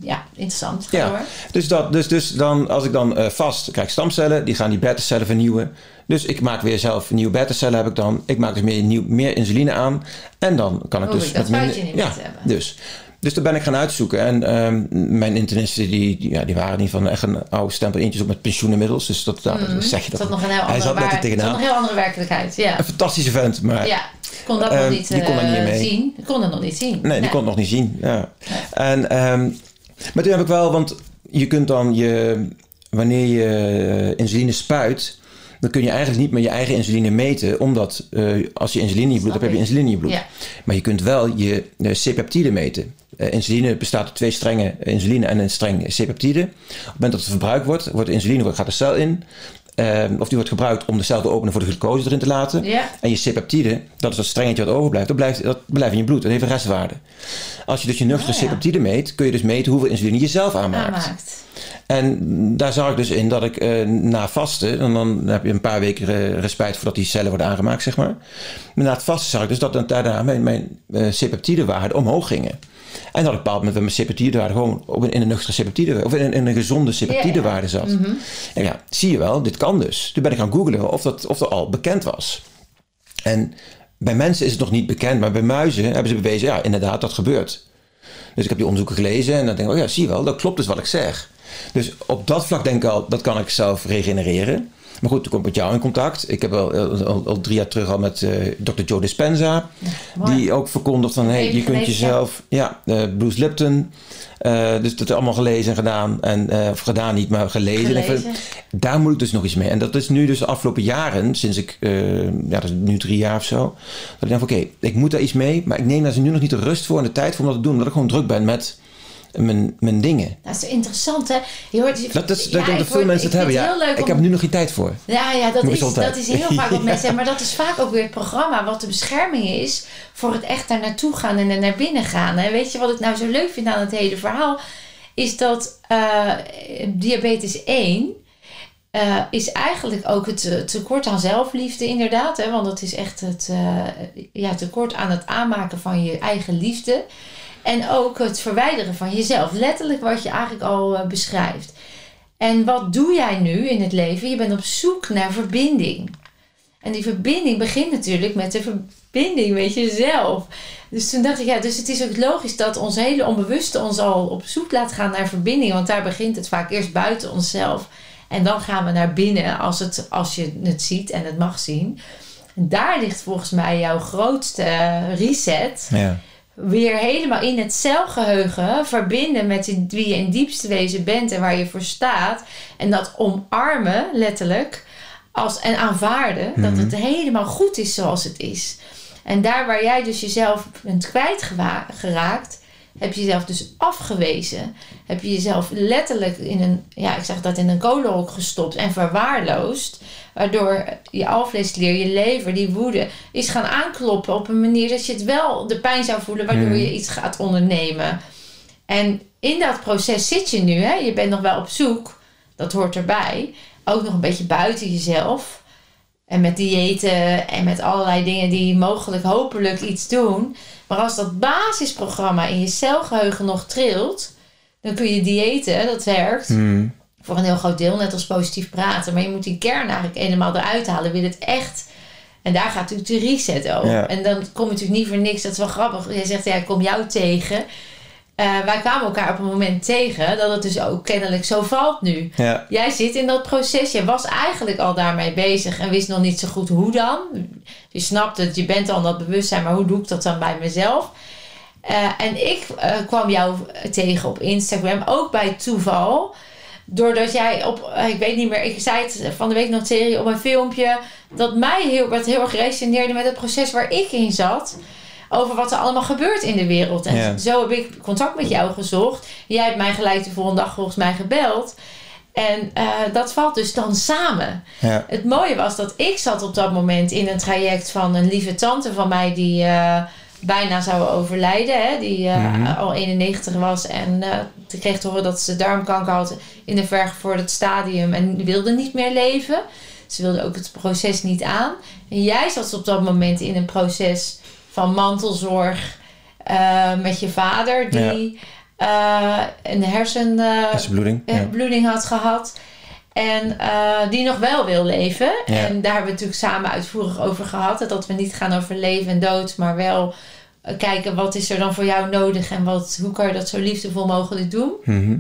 ja, interessant. Ga Ja, door. dus, dat, dus, dus dan, als ik dan eh, vast krijg stamcellen, die gaan die beta-cellen vernieuwen. Dus ik maak weer zelf nieuwe beta-cellen heb ik dan. Ik maak dus meer, nieuw, meer insuline aan. En dan kan ik Hoef dus dat met niet ja, hebben. Dus. Dus daar ben ik gaan uitzoeken. En ehm, mijn internisten, die, die, ja, die waren niet van echt een oude stempel eentjes op met pensioen inmiddels. Dus dat, dat zeg je dat. zat nog een heel Hij andere, zat nog een heel andere werkelijkheid. Ja, Een fantastische vent, maar ja. Ik kon dat nog Ehm, niet, die kon er niet eh, mee. zien. Kon nog niet zien. Nee, die kon het nog niet zien. Ja. En, ehm, maar toen heb ik wel, want je kunt dan je, wanneer je eh, insuline spuit, dan kun je eigenlijk niet meer je eigen insuline meten, omdat eh, als je insuline in je bloed hebt, heb je insuline in je bloed. Ja. Maar je kunt wel je eh, C-peptide meten. Insuline bestaat uit twee strengen insuline en een streng C-peptide. Op het moment dat het verbruikt wordt, wordt de insuline wordt- gaat de cel in. Ehm, of die wordt gebruikt om de cel te openen voor de glucose erin te laten. En je C-peptide, dat is dat strengetje wat overblijft, dat blijft, dat blijft in je bloed. Dat heeft een restwaarde. Als je dus je nuchtere Oh, ja. C-peptide meet, kun je dus meten hoeveel insuline je zelf aanmaakt. Aanmaakt. En daar zag ik dus in dat ik eh, na vasten, en dan heb je een paar weken eh, respijt voordat die cellen worden aangemaakt, zeg maar. Maar na het vasten zag ik dus dat daarna mijn, mijn eh, C-peptidewaarden omhoog gingen. En dat ik op een bepaald moment met mijn C-peptidewaarde gewoon op een, in een nuchtere of in een, in een gezonde C-peptidewaarde zat. En ja, zie je wel, dit kan dus. Toen ben ik gaan googlen of dat, of dat al bekend was. En bij mensen is het nog niet bekend, maar bij muizen hebben ze bewezen, ja, inderdaad, dat gebeurt. Dus ik heb die onderzoeken gelezen en dan denk ik, oh ja, zie je wel, dat klopt dus wat ik zeg. Dus op dat vlak denk ik al, dat kan ik zelf regenereren. Maar goed, toen kom ik met jou in contact. Ik heb al, al, al drie jaar terug al met eh Dr. Joe Dispenza. die ook verkondigt van, hey, je kunt jezelf... Ja, eh, Bruce Lipton. Eh, dus dat allemaal gelezen en gedaan. En, eh, of gedaan niet, maar gelezen. Gelezen. Even- daar moet ik dus nog iets mee. En dat is nu dus de afgelopen jaren, sinds ik, eh, ja, dat is nu drie jaar of zo. Dat ik denk van, oké, ik moet daar iets mee. Maar ik neem daar nu nog niet de rust voor en de tijd voor om dat te doen. Omdat ik gewoon druk ben met mijn, mijn dingen. Dat is interessant, hè? Je hoort, Dat is, ja, dat veel mensen het hebben. Ja, ik heb nu nog geen tijd voor. Ja, ja dat, is, dat is heel vaak wat mensen [LAUGHS] zeggen. Maar dat is vaak ook weer het programma wat de bescherming is voor het echt daar naartoe gaan en er naar binnen gaan. En weet je wat ik nou zo leuk vind aan het hele verhaal? Is dat eh, diabetes 1 eh, is eigenlijk ook het eh, tekort aan zelfliefde inderdaad. Hè? Want dat is echt het ja, tekort aan het aanmaken van je eigen liefde. En ook het verwijderen van jezelf. Letterlijk wat je eigenlijk al eh, beschrijft. En wat doe jij nu in het leven? Je bent op zoek naar verbinding. En die verbinding begint natuurlijk met de verbinding met jezelf. Dus toen dacht ik, ja, dus het is ook logisch dat ons hele onbewuste ons al op zoek laat gaan naar verbinding. Want daar begint het vaak eerst buiten onszelf. En dan gaan we naar binnen als, het, als je het ziet en het mag zien. En daar ligt volgens mij jouw grootste eh, reset Ja. Weer helemaal in het celgeheugen verbinden met wie je in diepste wezen bent en waar je voor staat. En dat omarmen, letterlijk, als, en aanvaarden dat het helemaal goed is zoals het is. En daar waar jij dus jezelf bent kwijtgeraakt, heb je jezelf dus afgewezen. Heb je jezelf letterlijk in een, ja, ik zeg dat in een kolenhok gestopt en verwaarloosd. Waardoor je alvleesklier, je lever, die woede, is gaan aankloppen op een manier dat je het wel de pijn zou voelen, waardoor je iets gaat ondernemen. En in dat proces zit je nu, hè? je bent nog wel op zoek, dat hoort erbij. Ook nog een beetje buiten jezelf. En met diëten en met allerlei dingen die mogelijk hopelijk iets doen. Maar als dat basisprogramma in je celgeheugen nog trilt, dan kun je diëten, dat werkt. Hmm. Voor een heel groot deel, net als positief praten. Maar je moet die kern eigenlijk helemaal eruit halen. Wil het echt. En daar gaat natuurlijk de reset over. Ja. En dan kom je natuurlijk niet voor niks. Dat is wel grappig. Jij zegt, ja, ik kom jou tegen. Eh, wij kwamen elkaar op een moment tegen dat het dus ook kennelijk zo valt nu. Ja. Jij zit in dat proces, je was eigenlijk al daarmee bezig en wist nog niet zo goed hoe dan. Je snapt het, je bent al in dat bewustzijn, maar hoe doe ik dat dan bij mezelf? Eh, en ik eh, kwam jou tegen op Instagram, ook bij toeval. Doordat jij op, ik weet niet meer, ik zei het van de week nog je op een filmpje. Dat mij heel, wat heel erg resoneerde met het proces waar ik in zat. Over wat er allemaal gebeurt in de wereld. En Ja. zo heb ik contact met jou gezocht. Jij hebt mij gelijk de volgende dag volgens mij gebeld. En eh, dat valt dus dan samen. Ja. Het mooie was dat ik zat op dat moment in een traject van een lieve tante van mij die eh, bijna zou overlijden. Hè? Die eh, Mhm. al 91 was en toen kreeg te horen dat ze darmkanker had in een vergevorderd stadium en wilde niet meer leven. Ze wilde ook het proces niet aan. En jij zat op dat moment in een proces van mantelzorg eh, met je vader die eh, een hersen... eh, Hersenbloeding. bloeding had gehad. En die nog wel wil leven. Ja. En daar hebben we het natuurlijk samen uitvoerig over gehad. Dat we niet gaan over leven en dood, maar wel kijken wat is er dan voor jou nodig en wat, hoe kan je dat zo liefdevol mogelijk doen. Mhm.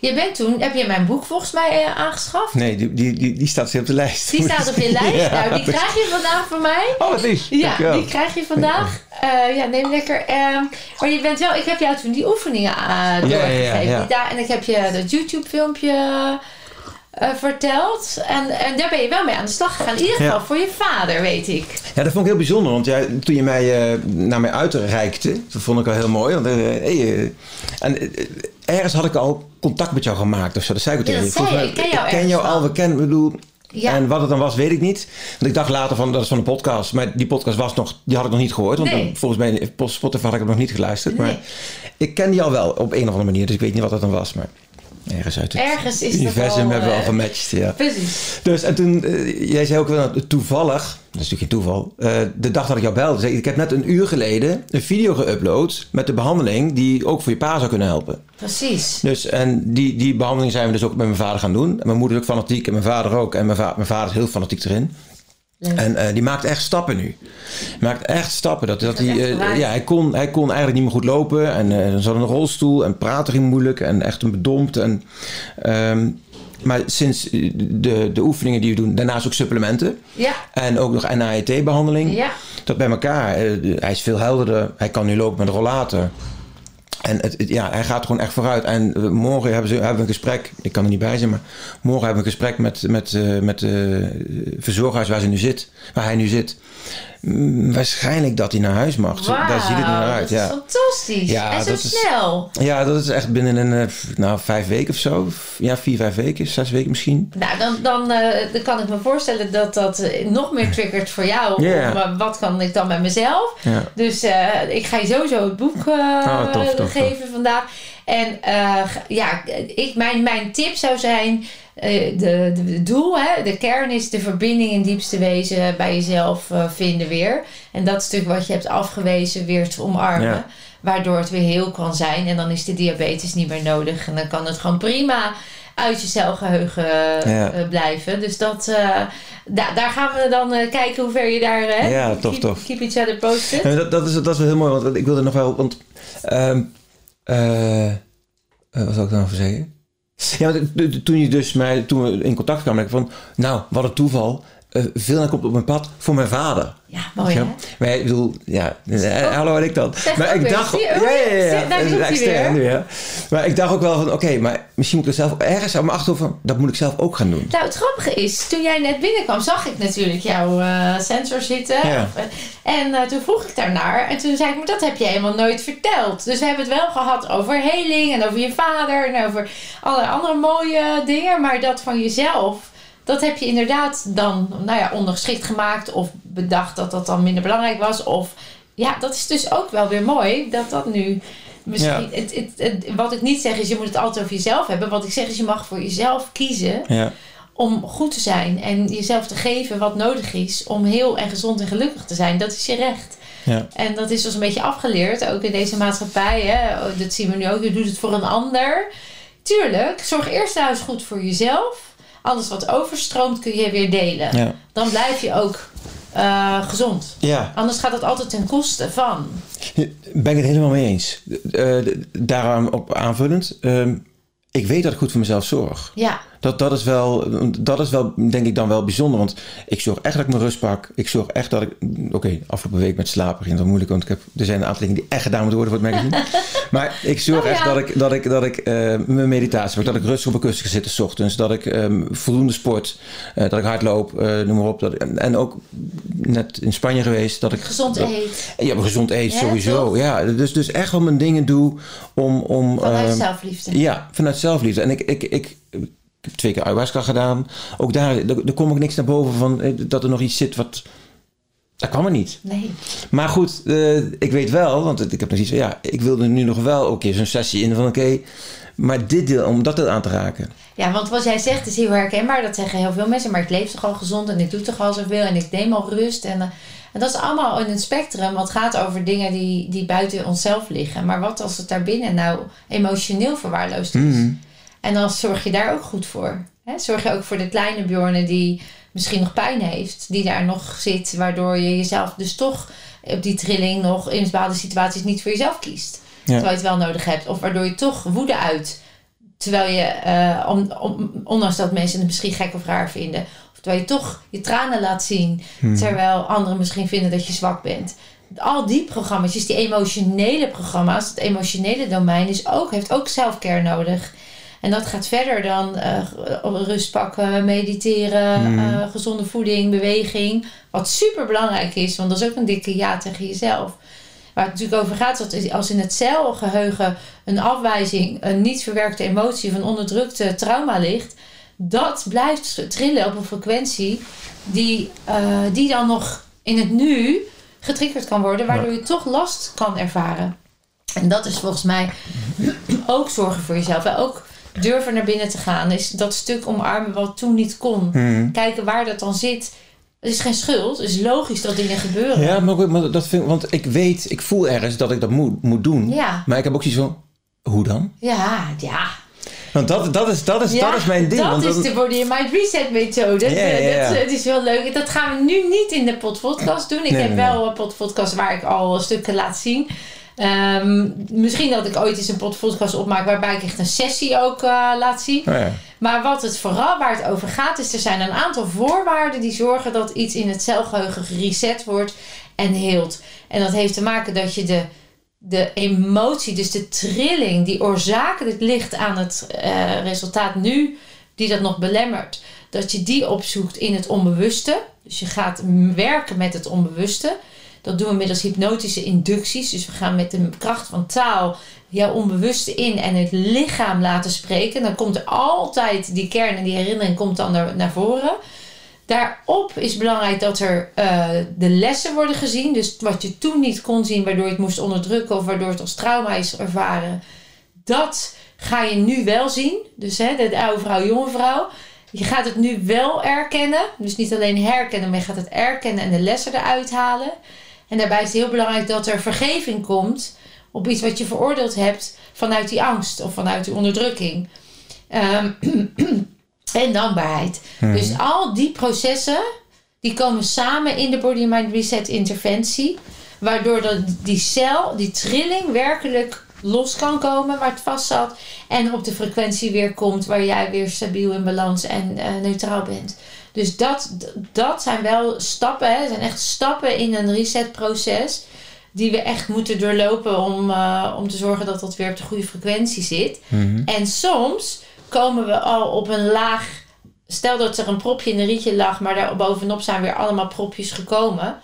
Je bent toen, heb je mijn boek volgens mij eh, aangeschaft? Nee, die, die, die, die staat op de lijst. Die staat op je [LAUGHS] lijst. Ja, nou, die krijg je vandaag van mij. Oh, wat lief. Ja, Dankjewel. die krijg je vandaag. Eh, ja, neem lekker. ehm, maar je bent wel, ik heb jou toen die oefeningen uh, doorgegeven. ja, ja. Die daar, en ik heb je dat YouTube-filmpje eh, verteld. En, en daar ben je wel mee aan de slag gegaan. In ieder Ja. geval voor je vader, weet ik. Ja, dat vond ik heel bijzonder. Want jij, toen je mij eh, naar mij uitreikte, dat vond ik al heel mooi. Want, eh, hey, en ergens had ik al contact met jou gemaakt of zo. Dat zei ik Ja, tegen je. Ik ken jou ik ken ergens jou al, we kennen, bedoel... Ja. En wat het dan was, weet ik niet. Want ik dacht later van, dat is van een podcast. Maar die podcast was nog, die had ik nog niet gehoord. Want Nee. volgens mij, op Spotify had ik nog niet geluisterd. Nee. Maar ik ken die al wel op een of andere manier. Dus ik weet niet wat dat dan was. Maar ergens uit het Ergens is universum al, hebben we al eh, gematcht. Ja. Precies. Dus en toen, eh, jij zei ook wel toevallig, dat is natuurlijk geen toeval, eh, de dag dat ik jou belde, zei ik, ik heb net een uur geleden een video geüpload met de behandeling die ook voor je pa zou kunnen helpen. Precies. Dus en die, die behandeling zijn we dus ook met mijn vader gaan doen. En mijn moeder is ook fanatiek en mijn vader ook. En mijn, va- mijn vader is heel fanatiek erin. Leuk. En eh, die maakt echt stappen nu. Maakt echt stappen. Dat, dat hij, eh, ja, hij, kon, hij kon eigenlijk niet meer goed lopen. En eh, zat in een rolstoel. En praten ging moeilijk. En echt een bedompt. En, ehm, maar sinds de, de oefeningen die we doen. Daarnaast ook supplementen. Ja. En ook nog NAET-behandeling. Ja. Dat bij elkaar. hij is veel helderder. Hij kan nu lopen met een rollator. En het, ja, hij gaat gewoon echt vooruit. En eh, morgen hebben, ze, hebben we een gesprek. Ik kan er niet bij zijn, maar morgen hebben we een gesprek met, met, eh, met de verzorghuis waar, ze nu zit, waar hij nu zit. Waarschijnlijk dat hij naar huis mag. Zo- Daar ziet het nu naar uit. is Ja. fantastisch. Ja, en zo dat is- snel. ja, dat is echt binnen een eh, nou, vijf weken of zo. Ja, vier, vijf weken, zes weken misschien. Nou, dan, dan, eh, dan kan ik me voorstellen dat dat eh, nog meer triggert voor jou. Ja. Om, eh, wat kan ik dan met mezelf? Ja. Dus ik ga je sowieso het boek Oh, tof, tof, geven vandaag. En ja, ik, mijn, mijn tip zou zijn... eh, de, de, het doel, hè, de kern is de verbinding in diepste wezen bij jezelf eh, vinden weer. En dat stuk wat je hebt afgewezen weer te omarmen. Ja. Waardoor het weer heel kan zijn. En dan is de diabetes niet meer nodig. En dan kan het gewoon prima uit je celgeheugen Ja. eh, blijven. Dus dat, eh, da- daar gaan we dan eh, kijken hoe ver je daar... Hè, Ja, tof, keep, tof. Keep each other posted. Ja, dat, dat, is, dat is wel heel mooi, want ik wilde nog wel. Want, ehm, eh, eh, wat zou ik dan over zeggen? Ja, toen je dus mij, toen we in contact kwamen, van, nou, wat een toeval. Eh, veel komt op mijn pad voor mijn vader. Ja, mooi hè? Ja. Maar ik bedoel, ja, eh, hallo en ik dan. Maar ik dacht, ja, ja, ja, ja. zeg, daar Dat is doet hij extern nu. Maar ik dacht ook wel van, oké, maar misschien moet ik er zelf ergens aan mijn achterhoofd van, dat moet ik zelf ook gaan doen. Nou, het grappige is, toen jij net binnenkwam, zag ik natuurlijk jouw eh, sensor zitten. Ja. En toen vroeg ik daarnaar. En toen zei ik, maar dat heb je helemaal nooit verteld. Dus we hebben het wel gehad over heling en over je vader en over allerlei andere mooie dingen. Maar dat van jezelf, dat heb je inderdaad dan, nou ja, ondergeschikt gemaakt. Of bedacht dat dat dan minder belangrijk was. Of ja, dat is dus ook wel weer mooi dat dat nu... Misschien, het, het, het- wat ik niet zeg is, je moet het altijd over jezelf hebben. Wat ik zeg is, je mag voor jezelf kiezen Ja, om goed te zijn en jezelf te geven wat nodig is om heel en gezond en gelukkig te zijn. Dat is je recht. ja, En dat is dus een beetje afgeleerd, ook in deze maatschappij. Hè? Dat zien we nu ook. Je doet het voor een ander. Tuurlijk, zorg eerst eens goed voor jezelf. Alles wat overstroomt kun je weer delen. ja. Dan blijf je ook eh, gezond. Ja, Anders gaat het altijd ten koste van. ben ik het helemaal mee eens. Eh, daaraan op aanvullend. ehm, ik weet dat ik goed voor mezelf zorg. Ja, Dat, dat, is wel, dat is wel, denk ik dan wel bijzonder. Want ik zorg echt dat ik mijn rust pak. Ik zorg echt dat ik... Oké, afgelopen week met slapen ging het wel moeilijk. Want ik heb, er zijn een aantal dingen die echt gedaan moeten worden voor het magazine. [LAUGHS] maar ik zorg Oh, echt dat ik, dat ik, dat ik eh, mijn meditatie pak. Dat ik rustig op een kussen ga zitten 's ochtends. Dat ik ehm, voldoende sport. eh, dat ik hardloop. eh, noem maar op. Dat, en, en ook net in Spanje geweest. Dat ik gezond dat- eet. Ja, gezond Ja, sowieso. toch? Ja, dus, dus echt wel mijn dingen doe om... om Vanuit ehm, zelfliefde. ja, vanuit zelfliefde. En ik, ik, ik, twee keer ayahuasca gedaan. Ook daar, er, er kom ik niks naar boven van eh, dat er nog iets zit wat... Dat kan maar niet. Nee. Maar goed, eh, ik weet wel, want ik heb nog iets van... Ja, ik wilde nu nog wel ook keer zo'n sessie in van oké... maar dit deel, om dat deel aan te raken. Ja, want wat jij zegt is heel herkenbaar. Dat zeggen heel veel mensen. Maar ik leef toch al gezond en ik doe toch al zoveel en ik neem al rust. En, eh, en dat is allemaal in een spectrum wat gaat over dingen die, die buiten onszelf liggen. Maar wat als het daarbinnen nou emotioneel verwaarloosd is? Mhm. En dan zorg je daar ook goed voor. Hè? Zorg je ook voor de kleine Bjorne die misschien nog pijn heeft. Die daar nog zit. Waardoor je jezelf dus toch op die trilling nog in bepaalde situaties niet voor jezelf kiest. Terwijl je het wel nodig hebt. Of waardoor je toch woede uit. Terwijl je, eh, om, om, ondanks dat mensen het misschien gek of raar vinden. Of terwijl je toch je tranen laat zien. Terwijl anderen misschien vinden dat je zwak bent. Al die programma's, die emotionele programma's, het emotionele domein is ook, heeft ook selfcare nodig. En dat gaat verder dan eh, rust pakken, mediteren, eh, gezonde voeding, beweging. Wat super belangrijk is, want dat is ook een dikke ja tegen jezelf. Waar het natuurlijk over gaat, dat is als in het celgeheugen een afwijzing, een niet verwerkte emotie of een onderdrukte trauma ligt, dat blijft trillen op een frequentie die, eh, die dan nog in het nu getriggerd kan worden, waardoor je toch last kan ervaren. En dat is volgens mij ook zorgen voor jezelf. En ook durven naar binnen te gaan. Is dat stuk omarmen wat toen niet kon. Mhm. Kijken waar dat dan zit. Het is geen schuld. Het is logisch dat dingen gebeuren. Ja, maar, maar dat vind ik... Want ik weet, ik voel ergens dat ik dat moet, moet doen. Ja. Maar ik heb ook zoiets van... Hoe dan? Ja, ja. Want dat, dat, is, dat, is, Ja, dat is mijn ding. Dat want is dan- de Body Mind Reset methode. Ja, ja. Dat, het is wel leuk. Dat gaan we nu niet in de podcast doen. Ik Nee, heb nee, wel een podcast waar ik al stukken laat zien. Ehm, misschien dat ik ooit eens een podcast opmaak waarbij ik echt een sessie ook eh, laat zien. Oh ja. Maar wat het vooral waar het over gaat, is er zijn een aantal voorwaarden die zorgen dat iets in het celgeheugen gereset wordt en heelt. En dat heeft te maken dat je de, de emotie, dus de trilling die oorzakelijk ligt aan het eh, resultaat nu, die dat nog belemmert, dat je die opzoekt in het onbewuste. Dus je gaat werken met het onbewuste. Dat doen we middels hypnotische inducties. Dus we gaan met de kracht van taal jouw onbewuste in en het lichaam laten spreken. Dan komt altijd die kern en die herinnering komt dan naar, voren. Daarop is belangrijk dat er eh, de lessen worden gezien. Dus wat je toen niet kon zien, waardoor je het moest onderdrukken of waardoor het als trauma is ervaren. Dat ga je nu wel zien. Dus hè, de oude vrouw, jonge vrouw. Je gaat het nu wel erkennen. Dus niet alleen herkennen, maar je gaat het erkennen en de lessen eruit halen. En daarbij is het heel belangrijk dat er vergeving komt op iets wat je veroordeeld hebt vanuit die angst of vanuit die onderdrukking. Ehm, [CLEARS THROAT] en dankbaarheid. Dus al die processen, die komen samen in de Body Mind Reset interventie. Waardoor dat die cel, die trilling werkelijk los kan komen waar het vast zat. En op de frequentie weer komt waar jij weer stabiel in balans en eh, neutraal bent. Dus dat, dat zijn wel stappen, hè, zijn echt stappen in een resetproces. Die we echt moeten doorlopen om, eh, om te zorgen dat dat weer op de goede frequentie zit. Mhm. En soms komen we al op een laag. Stel dat er een propje in een rietje lag, maar daar bovenop zijn weer allemaal propjes gekomen.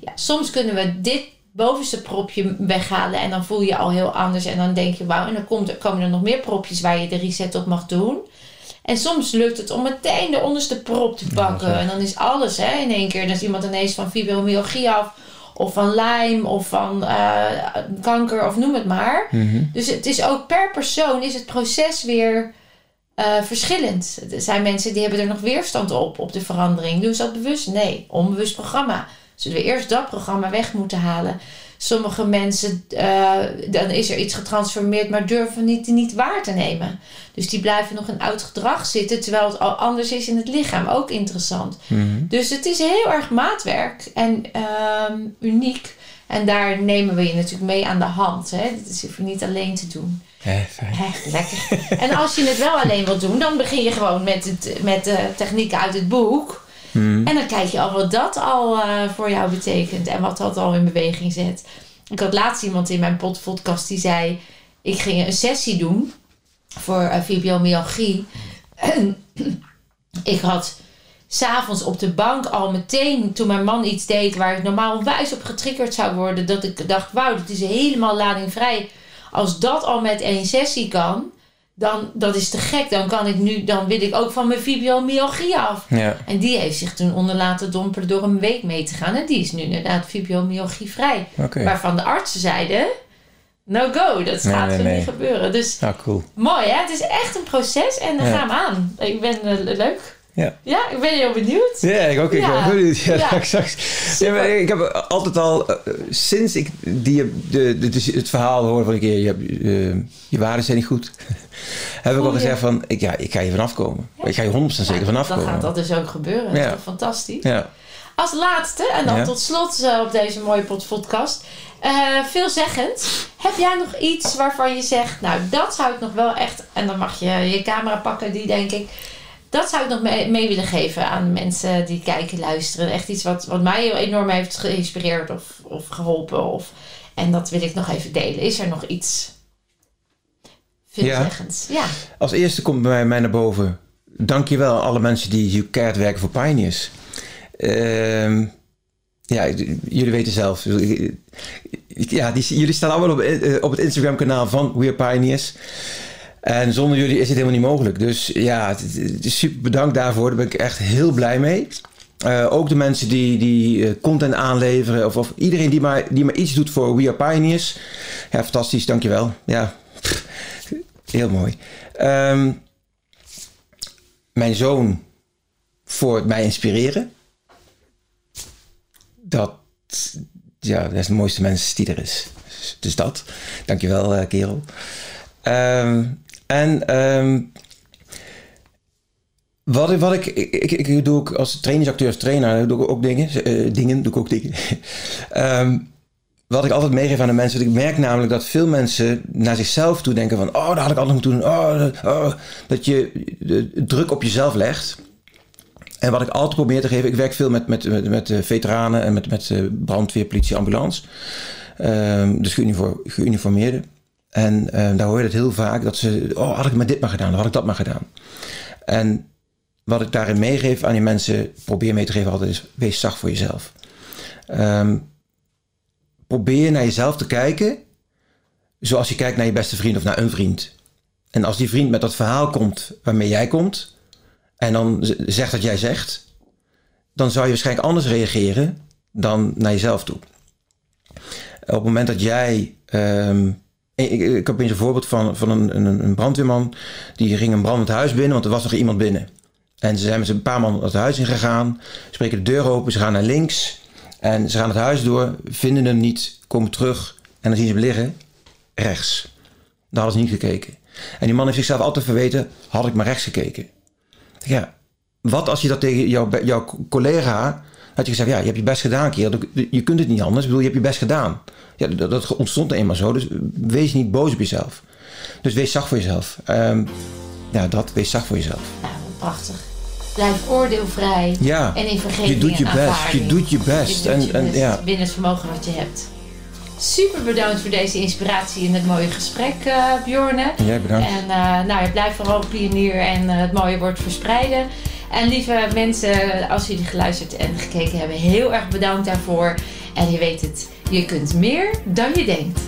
Ja, soms kunnen we dit bovenste propje weghalen en dan voel je je al heel anders. En dan denk je, wauw, en dan komt komen er nog meer propjes waar je de reset op mag doen. En soms lukt het om meteen de onderste prop te pakken. en dan is alles hè, in één keer. Dan is iemand ineens van fibromyalgie af. Of van Lyme. Of van eh, kanker. Of noem het maar. Mhm. Dus het is ook per persoon is het proces weer eh, verschillend. Er zijn mensen die hebben er nog weerstand op, op de verandering. Doen ze dat bewust? Nee, onbewust programma. Zullen we eerst dat programma weg moeten halen. Sommige mensen, eh, dan is er iets getransformeerd, maar durven niet, niet waar te nemen. Dus die blijven nog in oud gedrag zitten, terwijl het al anders is in het lichaam. Ook interessant. Mhm. Dus het is heel erg maatwerk en ehm, uniek. En daar nemen we je natuurlijk mee aan de hand. Hè? Dat is even niet alleen te doen. Hè, lekker. en als je het wel alleen wilt doen, dan begin je gewoon met, het, met de technieken uit het boek. Mhm. En dan kijk je al wat dat al eh, voor jou betekent en wat dat al in beweging zet. Ik had laatst iemand in mijn pod- podcast die zei: Ik ging een sessie doen voor eh, fibromyalgie. En [CLEARS THROAT] ik had s'avonds op de bank al meteen, toen mijn man iets deed waar ik normaal wijs op getriggerd zou worden, dat ik dacht: Wauw, dat is helemaal ladingvrij. Als dat al met één sessie kan, dan dat is te gek. Dan kan ik nu, dan wil ik ook van mijn fibromyalgie af. Ja. En die heeft zich toen onder laten dompelen door een week mee te gaan. En die is nu inderdaad fibromyalgie vrij. Oké. Waarvan de artsen zeiden, no go, dat Nee, gaat nee, er nee. niet gebeuren. Dus Nou, cool. mooi hè, het is echt een proces en dan Ja. gaan we aan. Ik ben eh, leuk. Ja. Ja, ik ben heel benieuwd. Ja, ik ook. Ik Ja. ben benieuwd. Ja, Ja. [LAUGHS] maar ik heb altijd al, eh, sinds ik die, de, de, de- het verhaal hoorde van een keer, je, eh, je waarden zijn niet goed, [LAUGHS] heb ik al gezegd van, ik, ja, ik ga hier vanaf komen. Ik ga hier 100% zeker vanaf Dan gaat komen. dat dus ook gebeuren. Dat is toch fantastisch. Ja. Als laatste, en dan tot slot eh, op deze mooie pod- podcast. veelzeggend. Heb jij nog iets waarvan je zegt, nou dat zou ik nog wel echt, en dan mag je je camera pakken, die denk ik. Dat zou ik nog mee, mee willen geven aan mensen die kijken, luisteren. Echt iets wat, wat mij enorm heeft geïnspireerd of, of geholpen. Of, en dat wil ik nog even delen. Is er nog iets veelzeggends? Ja. Als eerste komt bij mij, naar boven, dankjewel alle mensen die hier keihard werken voor Pioneers. Ehm, ja, jullie weten zelf. Ja, die, jullie staan allemaal op, eh, op het Instagram kanaal van We Are Pioneers. En zonder jullie is het helemaal niet mogelijk. Dus ja, super bedankt daarvoor. Daar ben ik echt heel blij mee. Eh, ook de mensen die, die eh, content aanleveren. Of, of iedereen die maar, die maar iets doet voor We Are Pioneers. Ja, fantastisch. Dankjewel. Ja, heel mooi. Ehm, mijn zoon voor mij inspireren. Dat, ja, dat is de mooiste mens die er is. Dus, dus dat. Dankjewel, eh kerel. Ehm, en ehm, wat, wat ik, ik, ik, doe ook als trainingsacteur of trainer, doe ik ook dingen. eh, dingen, doe ik ook dingen. [LAUGHS] Ehm, wat ik altijd meegeef aan de mensen, ik merk namelijk dat veel mensen naar zichzelf toe denken van, oh, dat had ik altijd moeten doen. Oh, dat- oh, dat je de druk op jezelf legt. En wat ik altijd probeer te geven, ik werk veel met, met, met, eh, veteranen en met, met eh, brandweer, politie, ambulance. Ehm, dus geunifor- geuniformeerden. En eh, daar hoor je het heel vaak dat ze, oh, had ik maar dit maar gedaan, dan had ik dat maar gedaan. En wat ik daarin meegeef aan die mensen, probeer mee te geven altijd is, wees zacht voor jezelf. Ehm, probeer naar jezelf te kijken zoals je kijkt naar je beste vriend of naar een vriend. En als die vriend met dat verhaal komt waarmee jij komt, en dan zegt dat jij zegt, dan zou je waarschijnlijk anders reageren dan naar jezelf toe. Op het moment dat jij. ehm, ik, heb eens een voorbeeld van, van een, een, een brandweerman. Die ging een brandend huis binnen, want er was nog iemand binnen. En ze zijn met een paar man het huis in gegaan, spreken de deur open, ze gaan naar links. En ze gaan het huis door, vinden hem niet, komen terug en dan zien ze hem liggen rechts. Daar hadden ze niet gekeken. En die man heeft zichzelf altijd verweten, had ik maar rechts gekeken. Ja, wat als je dat tegen jouw, jouw collega had je gezegd, ja, je hebt je best gedaan, kerel. Je kunt het niet anders. Ik bedoel, je hebt je best gedaan. Ja, dat, dat ontstond er eenmaal zo. Dus wees niet boos op jezelf. Dus wees zacht voor jezelf. Ehm, ja, dat. Wees zacht voor jezelf. Nou, prachtig. Blijf oordeelvrij. Ja, En in vergeving je doet je best. aanvaarding. Je doet je best. Je doet en, je en, best ja. binnen het vermogen wat je hebt. Super bedankt voor deze inspiratie en het mooie gesprek, eh Bjorne. Jij bedankt. En eh, nou, je blijft vooral pionier en eh, het mooie wordt verspreiden. En lieve mensen, als jullie geluisterd en gekeken hebben, heel erg bedankt daarvoor. En je weet het, je kunt meer dan je denkt.